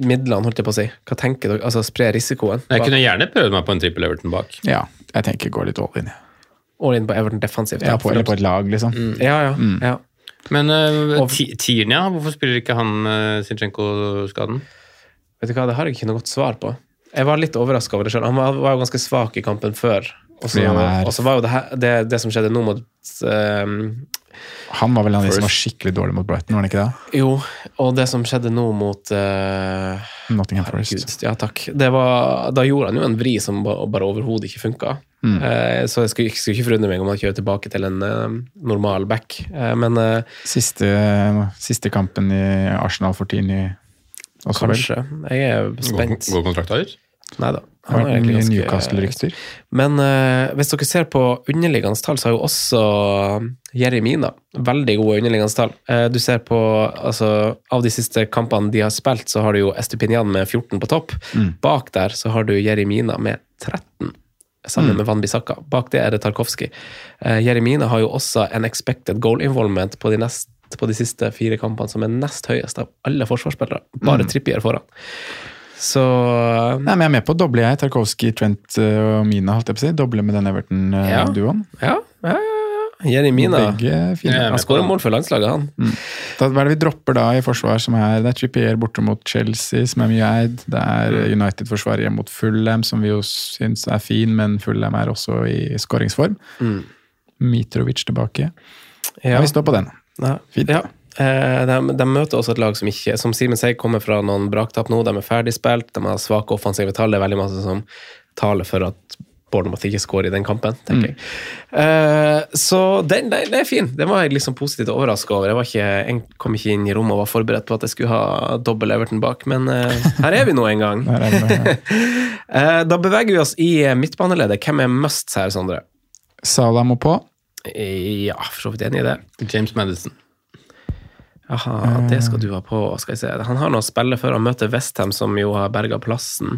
midlene, holdt jeg på å si. Hva tenker dere? Altså spre risikoen? Jeg kunne gjerne prøvd meg på en trippel Everton bak. Ja, jeg tenker gå litt all in. All in på Everton defensivt. Ja, på, eller på et lag, liksom. ja, ja, ja. Men uh, Og- Tiernia, hvorfor spiller ikke han uh, Zinchenko-skaden? Vet du hva, det har jeg ikke noe godt svar på. Jeg var litt overraska over det sjøl. Han var, var jo ganske svak i kampen før. Og så var jo det, her, det, det som skjedde nå mot ehm, Han var vel en av de som var skikkelig dårlig mot Brighton, var han ikke det? Jo, og det som skjedde nå mot uh, Nottingham Forest. Gud, ja, takk. Det var, da gjorde han jo en vri som bare overhodet ikke funka. Mm. Uh, så jeg skulle, skulle ikke forundre meg om han kjører tilbake til en uh, normal back. Men Siste, siste kampen i Arsenal for tiden også, vel? kanskje. Jeg er spent. går kontrakta ut? Nei da. Han har egentlig ganske Newcastle-rykter. Men uh, hvis dere ser på underliggende tall, så har jo også Jeremina veldig gode underliggende tall. Uh, du ser på altså, Av de siste kampene de har spilt, så har du jo Estupinian med 14 på topp. Mm. Bak der så har du Jeremina med 13, sammen Mm. med Van Bissaka. Bak det er det Tarkovskij. Uh, Jeremina har jo også en expected goal involvement på de, på de siste fire kampene, som er nest høyest av alle forsvarsspillere. Mm. Bare Trippier foran. Så Nei, men jeg er med på å doble, jeg. Tarkovskij, Trent eh, og Mina, holdt jeg på å si. Doble med den Ja. Everton-duoen. ja, ja, ja. ja. Jeremina. Ja, er Han skårer mål for landslaget, han. Da, hva er det vi dropper da i forsvar som er Det er Trippier borte mot Chelsea, som er mye eid. Det er Mm. United-forsvaret hjemme mot Fulham, som vi jo syns er fin, men Fulham er også i skåringsform. Mm. Mitrovic tilbake. Ja. vi står på den. Ja. Fint. Ja. Eh, de, de møter også et lag som ikke Som Simen sier, kommer fra noen braktap nå. De er ferdigspilt, de har svake offensive tall. Det er veldig masse som taler for at Bournemouth ikke skårer i den kampen, tenker jeg. Eh, så den, den, den er fin. Den var jeg liksom positivt overraska over. Jeg, var ikke, jeg kom ikke inn i rommet og var forberedt på at jeg skulle ha dobbel Everton bak, men eh, her er vi nå en gang. Da beveger vi oss i midtbaneleddet. Hvem er musts her, Sondre? Salah må på. Ja, for så vidt enig i det. James Madison. Jaha, det skal du ha på. skal jeg se. Han har noe å spille før han møter Westham, som jo har berga plassen,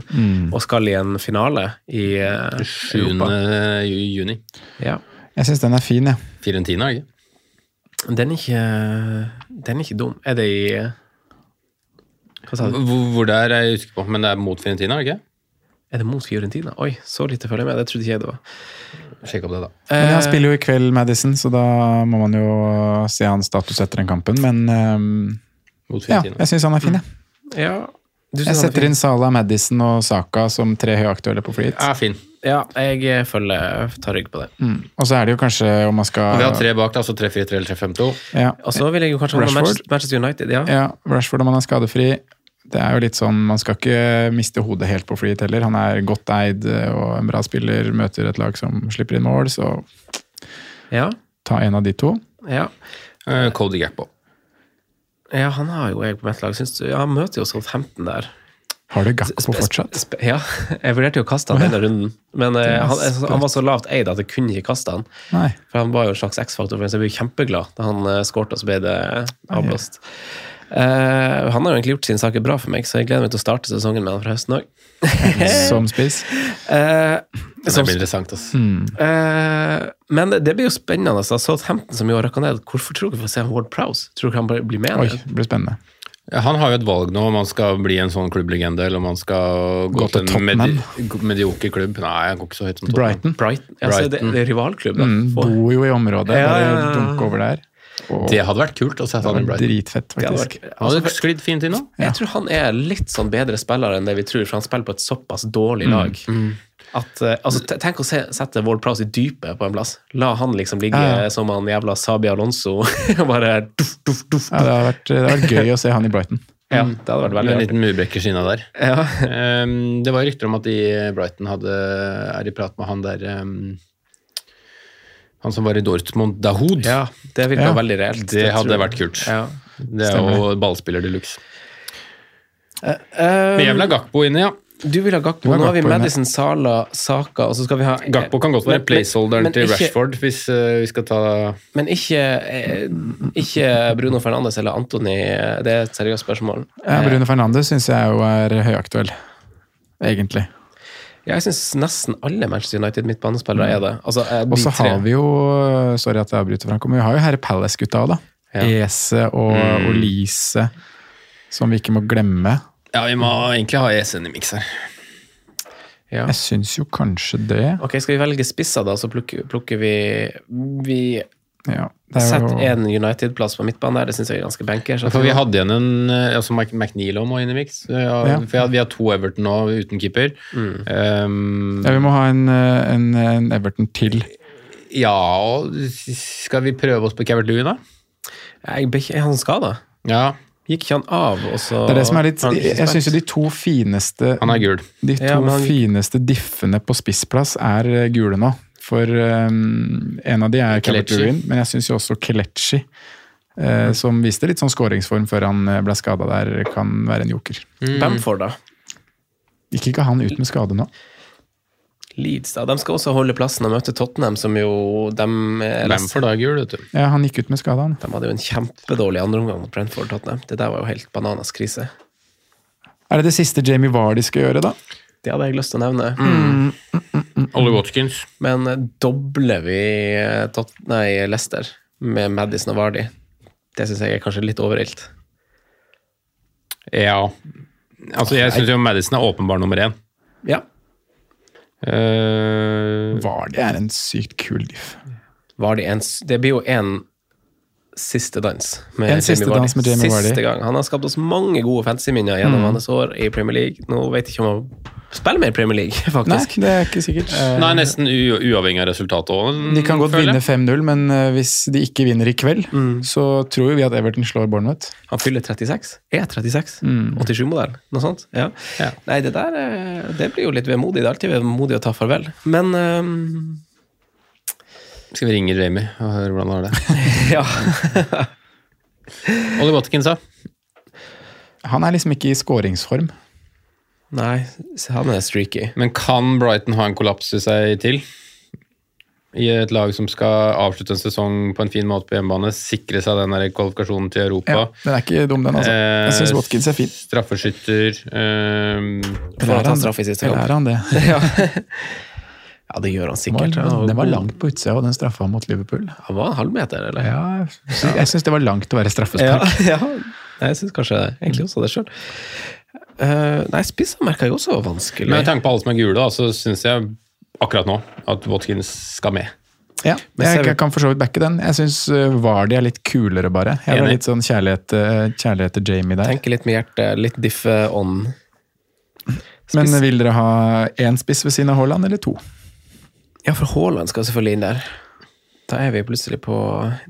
og skal i en finale i uh, 7. Europa. juni. Ja. Jeg syns den er fin, jeg. Ja. Firentina, ikke? Den er ikke Den er ikke dum. Er det i Hva sa du? Hvor, hvor det er, jeg husker på, men det er mot Fiorentina, er ikke? Er det mot Fiorentina? Oi, så lite følger jeg med. Det trodde ikke jeg det var. Sjekk opp det, da. Men Han spiller jo i kveld, Madison, så da må man jo se hans status etter den kampen. Men um, Mot ja, jeg syns han er fin, jeg. ja. Jeg er setter inn Sala, Madison og Saka som tre høyaktuelle på flyet. Ja, fin. Ja, jeg følger tar rygg på det. Mm. Og så er det jo kanskje om man skal Og vi har tre bak, da, altså 3-4-3 eller 3-5-2. Ja, Og så vil jeg jo kanskje Rashford. Manchester- Manchester United. Ja. ja, Rashford om han er skadefri. Det er jo litt sånn, Man skal ikke miste hodet helt på flyet heller. Han er godt eid eh, og en bra spiller. Møter et lag som slipper inn mål, så Ja. ta en av de to. ja. Uh, Cody Gakpo. Ja, han har jo jeg på mitt lag. Synes du, ja, han møter jo Southampton der. Har du Gakpo fortsatt? sp- Ja, jeg vurderte jo å kaste han denne runden, men eh, han, han var så lavt eid at jeg kunne ikke kaste han. Nei. For han var jo en slags X-faktor, for så jeg ble kjempeglad da han uh, skårte, og så ble det avblåst. Eh, han har jo egentlig gjort sine saker bra for meg, så jeg gleder meg til å starte sesongen med han fra høsten òg. Som spiss. Det blir interessant. altså. Mm. Uh, men det, det blir jo spennende. Altså. Southampton som jo har rykka ned, hvorfor tror dere vi får se Ward Prowse? Tror dere han bare blir med? Oi, det blir spennende. Ja, Han har jo et valg nå om han skal bli en sånn klubblegende, eller om han skal gå, Gå til en medi medioker klubb. Nei, han går ikke så høyt som Tottenham. Brighton. Brighton. Ja, så det, det er rivalklubb, da. Mm, bor jo i området. Ja, ja, ja. dunke over der. Og Det hadde vært kult å se det han i var Brighton. dritfett, faktisk. vært- Han hadde sklidd fint inn nå. Jeg tror han er litt sånn bedre spiller enn det vi tror, for han spiller på et såpass dårlig lag. At, eh, altså, tenk å se, sette Ward Prowse i dypet på en plass. La han liksom ligge Ja, ja. som han jævla Sabi Alonso. og bare duff, duff, duff. Ja, det hadde vært, det hadde vært gøy å se han i Brighton. Ja, det hadde vært veldig en liten murbrekker skinna der. Ja. Um, det var rykter om at de i Brighton hadde, er i prat med han der ehm, Han som var i Dortmund, Dahoud. ja, det virka Ja. veldig reelt. Det hadde jeg. vært kult. Ja. Det er jo ballspiller de luxe. Uh, Men jeg vil ha Gakpo inne, ja. Du vil ha Gakpo. Vil ha Nå har vi Madison, Sala, Saka, og så skal vi ha Gakpo kan godt Men- være placeholderen men til ikke- Rashford, hvis uh, vi skal ta Men ikke, eh, ikke Bruno Fernandes eller Antony. Det er et seriøst spørsmål. Ja, Bruno Fernandes syns jeg jo er høyaktuell, egentlig. Jeg syns nesten alle Manchester United midtbanespillere er det. Altså, er de Og så har vi jo Sorry at jeg avbryter, Franco, men vi har jo Herre Palace-gutta òg, da. Ja. Ese og Olise, som vi ikke må glemme. Ja, vi må egentlig ha Ese i miks her. Ja. Jeg syns jo kanskje det. Ok, Skal vi velge spisser, da, så plukker, plukker vi Vi Ja, det setter en United-plass på midtbanen der. Det syns jeg er ganske bankers. For vi hadde igjen en eh, altså McNeil må inn i miks. Ja, Ja. For vi har to Everton nå uten keeper. Um, ja, Vi må ha en, eh, en, en Everton til. ja, og skal vi prøve oss på Cavert Lewin, da? Jeg, ble ikke- er han skada? Ja, Gikk ikke han av, og så Det er det som er litt Jeg syns jo de to fineste han er gul. De to Ja, han- fineste diffene på spissplass er eh, gule nå. For um, en av de er Kelechi. Men jeg syns jo også Kelechi, eh, som viste litt sånn skåringsform før han eh, ble skada der, kan være en joker. Bamford, da? Gikk ikke han ut med skade nå? Leeds, da. De skal også holde plassen og møte Tottenham, som jo de, Bamford er gul, vet du. Ja, han gikk ut med skade, han. de hadde jo en kjempedårlig andreomgang mot Brentford Tottenham. Det der var jo helt bananas krise. Er det det siste Jamie Vardy skal gjøre, da? Det hadde jeg lyst til å nevne. Ollie Watkins. Men eh, dobler vi eh, Tot nei, Leicester med Madison og Vardy? Det syns jeg er kanskje litt overilt. Ja. Altså, jeg syns jo Madison er åpenbar nummer én. Ja. Uh, Vardy er en sykt kul diff. Vardy en, Det blir jo en siste dans med En siste Jamie dans med Jamie Vardy. Siste gang. Han har skapt oss mange gode fantasyminner gjennom Mm. hans år i Premier League. Nå vet jeg ikke om han spiller mer Premier League, faktisk. Nei, det er ikke sikkert. Nei, nesten u uavhengig av resultatet òg. De kan godt vinne 5-0, men eh, hvis de ikke vinner i kveld, så tror vi at Everton slår Bournemouth. Han fyller 36. Er 36. Mm. 87-modell, noe sånt. Ja. Ja. Nei, det der eh, det blir jo litt vemodig. Det er alltid vemodig å ta farvel. Men ehm, Skal vi ringe Jamie og høre hvordan han har det? ja. Ollie Watkins, da? Han er liksom ikke i skåringsform. Nei, han er streaky. Men kan Brighton ha en kollaps i seg til? I et lag som skal avslutte en sesong på en fin måte på hjemmebane, sikre seg den der kvalifikasjonen til Europa. Ja, den er ikke dum, den, altså. Jeg Eh, syns Watkins er fin. Straffeskytter um, For han, han, straff i siste Eller kamp. er han det? Ja. Ja, det gjør han Den sikkert. var, den var langt på utsida, og den straffa mot Liverpool. Han var en halv meter, eller? Ja, jeg syns det var langt å være straffespark. Ja, ja. Jeg syns kanskje egentlig også det sjøl. nei, spissa merka jeg også var vanskelig. Men med tanke på alle som er gule, da, så syns jeg akkurat nå at Watkins skal med. Ja, Men jeg, jeg kan for så vidt backe den. Jeg syns Vardy er litt kulere, bare. Jeg har litt sånn kjærlighet, eh, kjærlighet til Jamie der. Tenker litt med hjertet, litt diffe on. Men vil dere ha én spiss ved siden av Haaland, eller to? Ja, for Haaland skal selvfølgelig inn der. Da er vi plutselig på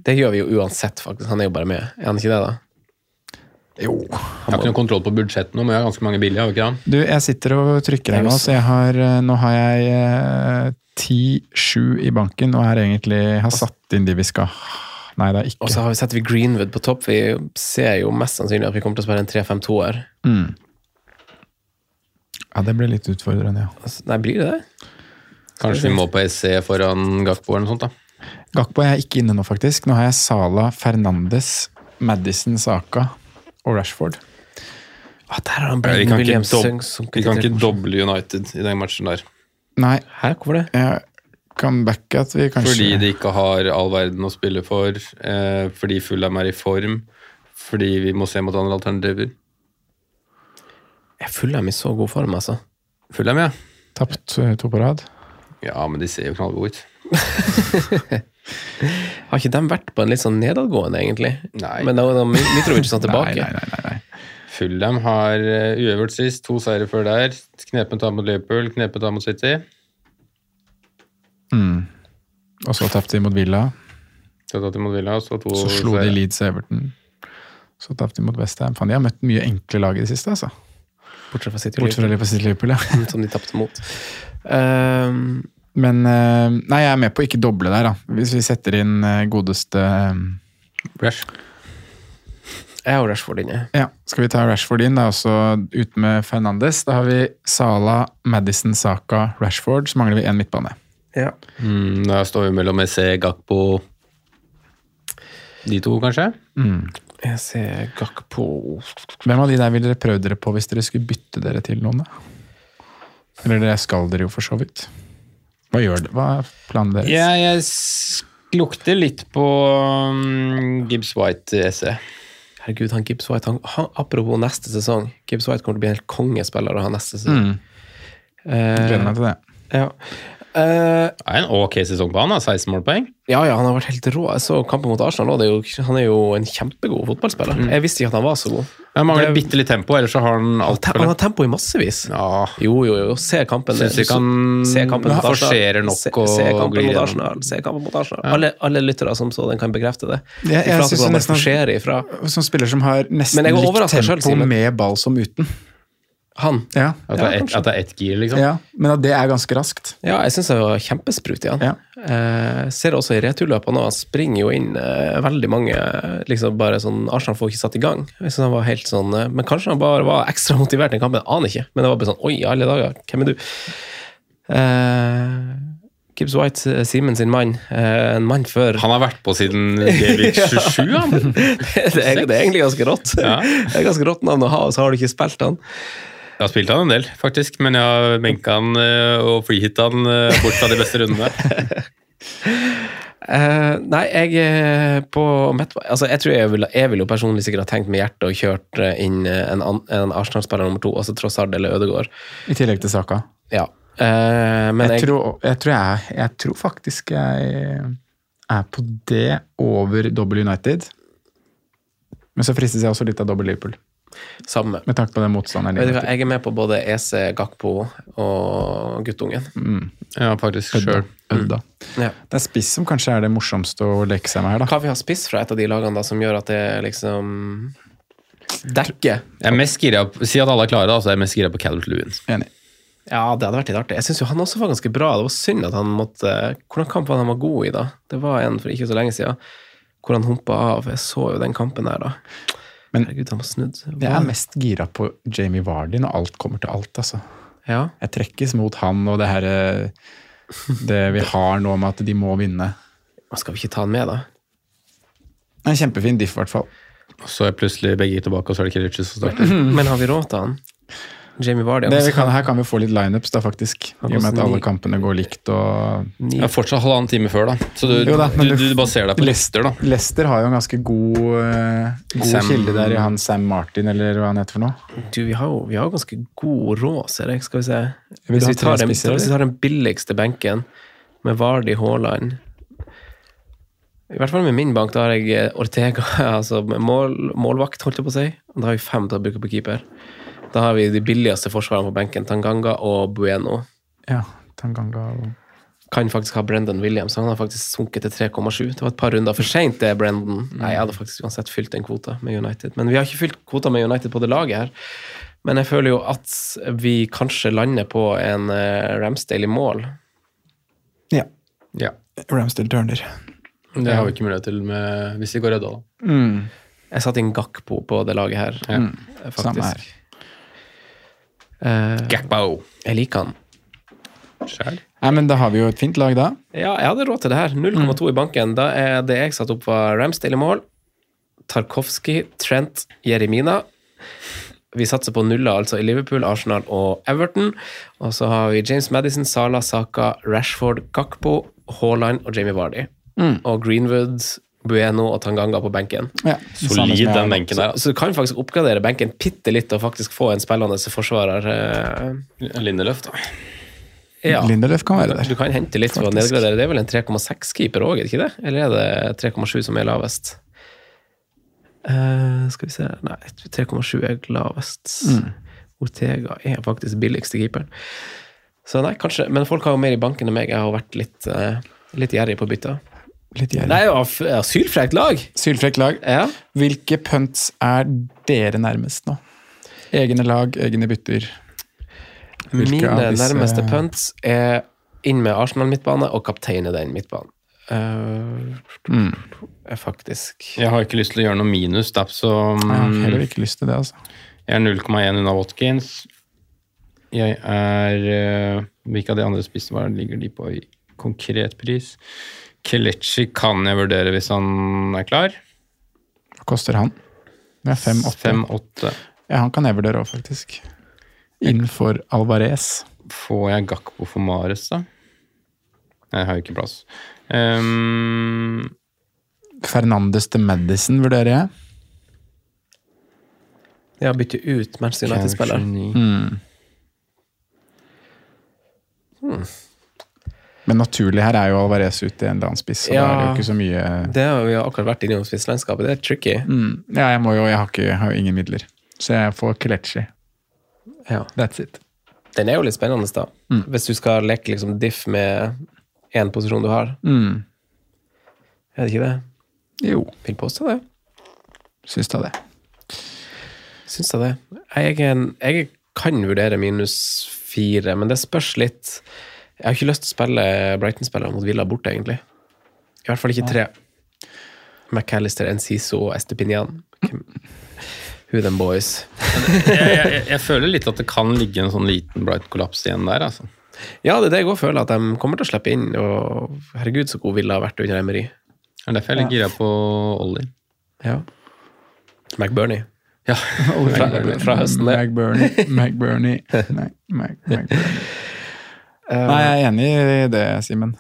Det gjør vi jo uansett, faktisk. Han er jo bare med. Er han ikke det, da? Jo. Jeg har ikke noe kontroll på budsjettet nå, men jeg har ganske mange billige. har vi ikke det? Du, jeg sitter og trykker her nå, så jeg har, eh, nå har jeg ti-sju i banken, og har egentlig har satt inn de vi skal. Nei, det er ikke. Og så har vi- setter vi Greenwood på topp. Vi ser jo mest sannsynlig at vi kommer til å spille en 3-5-2-er. Mm. Ja, det blir litt utfordrende, ja. Altså, Nei, blir det det? Kanskje vi må på SC foran Gakpo eller noe sånt. da. Gakpo er jeg ikke inne nå, faktisk. Nå har jeg Sala, Fernandes, Madison, Saka og Rashford. Ah, der har han kan ikke, Williams. vi kan ikke doble United i den matchen der. Nei, Hæ, hvorfor det? jeg kan backe at vi kanskje Fordi de ikke har all verden å spille for, eh, fordi Fulham er i form, Fordi vi må se mot andre alternativer. Følger dem i så god form, altså. Følger ja. med? Tapt eh, to på rad. Ja, men de ser jo knallgode ut. Har ikke de vært på en litt sånn nedadgående, egentlig? Nei. Men da var Mitrovic sånn tilbake. Nei, nei, nei, nei, nei. Fulham har uh, uøvert sist, to seire før der. Knepent av mot Liverpool, knepent av mot City. Mm. Og så tapte de mot Villa. Så de mot Villa, så to Så slo de seire. Leeds Everton. Så tapte de mot Westham. Faen, de har møtt mye enkle lag i det siste, altså. Bortsett fra City Bortsett fra Liverpool, ja. som de tapte mot. Ehm, Men eh, Nei, jeg er med på å ikke doble der, da. Hvis vi setter inn eh, godeste Rush. Rash. jeg har Rashford inne. Ja, skal vi ta Rashford inn? Det er også ute med Fernandes. Da har vi Sala, Madison, Saka, Rashford. Så mangler vi én midtbane. Ja. Mm, da står vi mellom EC, Gakpo De to, kanskje? Mm. EC, Gakpo Hvem av de der ville dere prøvd dere på hvis dere skulle bytte dere til noen? da? Eller det skal dere jo for så vidt. Hva gjør det? Hva er planen deres? Ja, jeg lukter litt på um, Gibbs White Esse. Herregud, han Gibbs White han, han, Apropos neste sesong. Gibbs White kommer til å bli en helt kongespiller av han neste sesong. Mm, Eh, gleder meg til det. ja. Eh, Det er en ok sesong på han, da. 16 målpoeng. ja, ja, han har vært helt rå. Jeg så kampen mot Arsenal jo, han er jo en kjempegod fotballspiller. Jeg visste ikke at han var så god. Han mangler Det- bitte litt tempo, ellers så har han Han, alt te- han har tempo i massevis. Ja, Jo, jo, jo. Se kampen. Syns ikke han forserer nok se, og se kampen glir mot. Arsenal. Se kampen mot Arsenal. Alle, alle lyttere som så den, kan bekrefte det. Jeg- jeg syns nesten han forserer ifra. Som spiller som har nesten Men likt tempo selv, med ball som uten. Han. Ja, At det, Ja, ett, kanskje. at det er ett gir, liksom. ja. Men at det er ganske raskt. Ja, jeg syns det var kjempesprut i han. Ja. Eh, ser også i returløpene nå, han springer jo inn eh, veldig mange liksom bare sånn Arsenal får ikke satt i gang. Jeg synes han var helt sånn eh, Men kanskje han bare var ekstra motivert den kampen, aner ikke. Men det var bare sånn Oi, alle dager, hvem er du? Eh, Gibbs White, eh, Simen sin mann. Eh, en mann før Han har vært på siden Gavic 27, han. det, er, det er egentlig ganske rått. Ja. Det er ganske rått navn å ha, og så har du ikke spilt han. Jeg har spilt han en del, faktisk, men jeg har benka han eh, og freehitta han eh, bort fra de beste rundene. uh, nei, jeg på altså, Jeg tror jeg ville jeg vil jo personlig sikkert ha tenkt med hjertet og kjørt inn en, en Arsenal-spiller nummer to, altså Trossard eller Ødegaard. I tillegg til Saka. Ja. Uh, men Jeg, jeg, tror, jeg, tror jeg, jeg tror faktisk jeg er på det over dobbel United. Men så fristes jeg også litt av dobbel Liverpool. Samme. Med tanke på den motstanderen. Vet du hva, jeg er med på både EC, Gakpo og guttungen. Ja, faktisk sjøl. Ødda. Ja. Det er spiss som kanskje er det morsomste å leke seg med her, da. Hva vi har spiss fra et av de lagene da, som gjør at det liksom dekker Jeg er mest gira på Si at alle er klare, da, så er jeg mest gira på Calvert Lewin. Enig. Ja, det hadde vært litt artig. Jeg syns jo han også var ganske bra. Det var synd at han måtte Hvordan kamp var han var god i, da? Det var en for ikke så lenge siden hvor han humpa av. Jeg så jo den kampen der, da. Men Herregud, han har snudd. jeg er mest gira på Jamie Vardy når alt kommer til alt, altså. Ja. Jeg trekkes mot han og det her eh, Det vi har nå med at de må vinne. Skal vi ikke ta han med, da? En kjempefin diff, i hvert fall. Og så er plutselig begge tilbake, og så er det Kilic som starter. Men har vi råd til han? Jamie Vardy? Det vi kan, her kan vi få litt lineups, da, faktisk. I og med at alle kampene går likt og Ja, Jeg fortsatt halvannen time før, da. Så du, da, du, du- du baserer deg på Leicester, da. Leicester har jo en ganske god, uh, god Sam- kilde der i han Sam Martin, eller hva han heter for noe. Du, vi har jo vi har ganske god råd, ser jeg. Skal vi se. Hvis vi, tar den, hvis vi tar den billigste benken, med Vardy Haaland I hvert fall med min bank, da har jeg eh, Ortega, altså med mål, målvakt, holdt jeg på å si. Og Da har vi fem til å bruke på keeper. Da har vi de billigste forsvarene på benken, Tanganga og Bueno. Ja, Tanganga og Kan faktisk ha Brendan Williams. Han har faktisk sunket til 3,7. Det var et par runder for seint, det, Brendan. Nei, jeg hadde faktisk uansett fylt den kvota med United. Men vi har ikke fylt kvota med United på det laget her. Men jeg føler jo at vi kanskje lander på en uh, Ramsdale i mål. Ja. Ja. Ramsdale Turner. Det har vi ikke mulighet til med, hvis vi går rødda, da. Mm. Jeg satte inn Gakpo på det laget her, Ja. Faktisk. Samme her. Eh, jeg liker han. Sjæl. Nei, men da har vi jo et fint lag, da. Ja, jeg hadde råd til det her. 0,2 i banken. Da er det jeg satte opp, var Ramsdale i mål. Tarkovskij, Trent, Jeremina. Vi satser på nuller, altså i Liverpool, Arsenal og Everton. Og så har vi James Madison, Sala, Saka, Rashford, Gakbo, Haaland og Jamie Vardy. Og Greenwood Bueno og Tanganga på benken. Ja, Solid, den benken der. Så, så du kan faktisk oppgradere benken bitte litt og faktisk få en spillende forsvarer. eh, Lindeløf, da. Ja. Lindeløf kan være der. Du kan hente litt for å nedgradere. Det er vel en 3,6-keeper òg, er det ikke det? Eller er det 3,7 som er lavest? Uh, skal vi se Nei, 3,7 er lavest. Mm. Ortega er faktisk billigste keeperen. Så nei, kanskje Men folk har jo mer i banken enn meg. Jeg har vært litt, uh, litt gjerrig på bytta. Litt gjerrig. Det er jo af- asylfrekt lag! Sylfrekt lag. Ja. Hvilke punts er dere nærmest nå? Egne lag, egne bytter. Hvilke Mine av disse- nærmeste punts er inn med Arsenal-midtbane og kaptein i den midtbanen. Uh, Mm. er faktisk Jeg har ikke lyst til å gjøre noe minus, da, så Jeg har heller ikke lyst til det, altså. jeg er 0,1 unna Watkins. Jeg er uh, Hvilke av de andre spissene ligger de på i konkret pris? Kelechi kan jeg vurdere hvis han er klar. Hva koster han? Det er 5-8. 5-8. Ja, han kan jeg vurdere òg, faktisk. Innenfor Alvarez. Får jeg Gakpo for Mares, da? Jeg har jo ikke plass. Um, Fernandes til Madison vurderer jeg. Ja, bytte ut Manchester United-spiller. Mm. Men naturlig her er jo Alvarez ute i en eller annen spiss, Ja. da er det jo ikke så mye Det har vi akkurat vært innom spisslandskapet. Det er tricky. mm. Ja, jeg må jo, jeg har, ikke, jeg har ingen midler. Så jeg får Kelechi. Ja. That's it. Den er jo litt spennende, da. Mm. Hvis du skal leke liksom diff med én posisjon du har. Mm. Er det ikke det? Jo, Vil påstå det. syns da det. Syns da det. Jeg, en, jeg kan vurdere minus fire, men det spørs litt. Jeg har ikke lyst til å spille Brighton-spillere mot Villa borte, egentlig. I hvert fall ikke tre. McAllister, Enciso og Estepinian. Who them boys? jeg, jeg, jeg føler litt at det kan ligge en sånn liten Bright-kollaps igjen der, altså. Ja, det er det jeg òg føler, at de kommer til å slippe inn. Og herregud, så god Villa har vært under Emery. Det er derfor jeg er litt gira på Ollie. Ja. McBernie. Ja. Fra, fra høsten, det. McBurney. McBurney. Nei, Mac, McBurney. Nei, jeg er enig i det, Simen.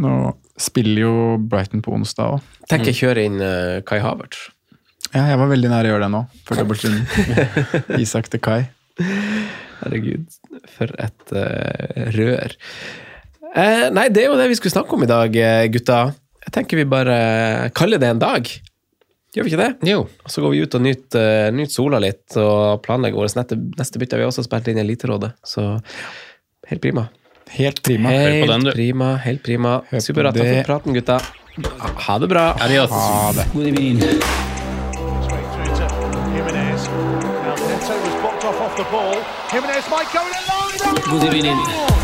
Nå spiller jo Brighton på onsdag òg. Tenk jeg kjører inn uh, Kai Havertz. Ja, jeg var veldig nær å gjøre det nå, før dobbeltrunden. Isak til Kai. Herregud, for et uh, rør. Uh, nei, det er jo det vi skulle snakke om i dag, eh, gutta. Jeg tenker vi bare kaller det en dag. Gjør vi ikke det? Jo. Og så går vi ut og nyter uh, sola litt og planlegger vårt neste, neste bytte. Vi har også spilt inn Eliterådet, så helt prima. Helt prima. Helt den, prima, helt prima. Det. for praten, gutta. Ha det bra. Adios. Ha det. Good evening. Good Jimenez.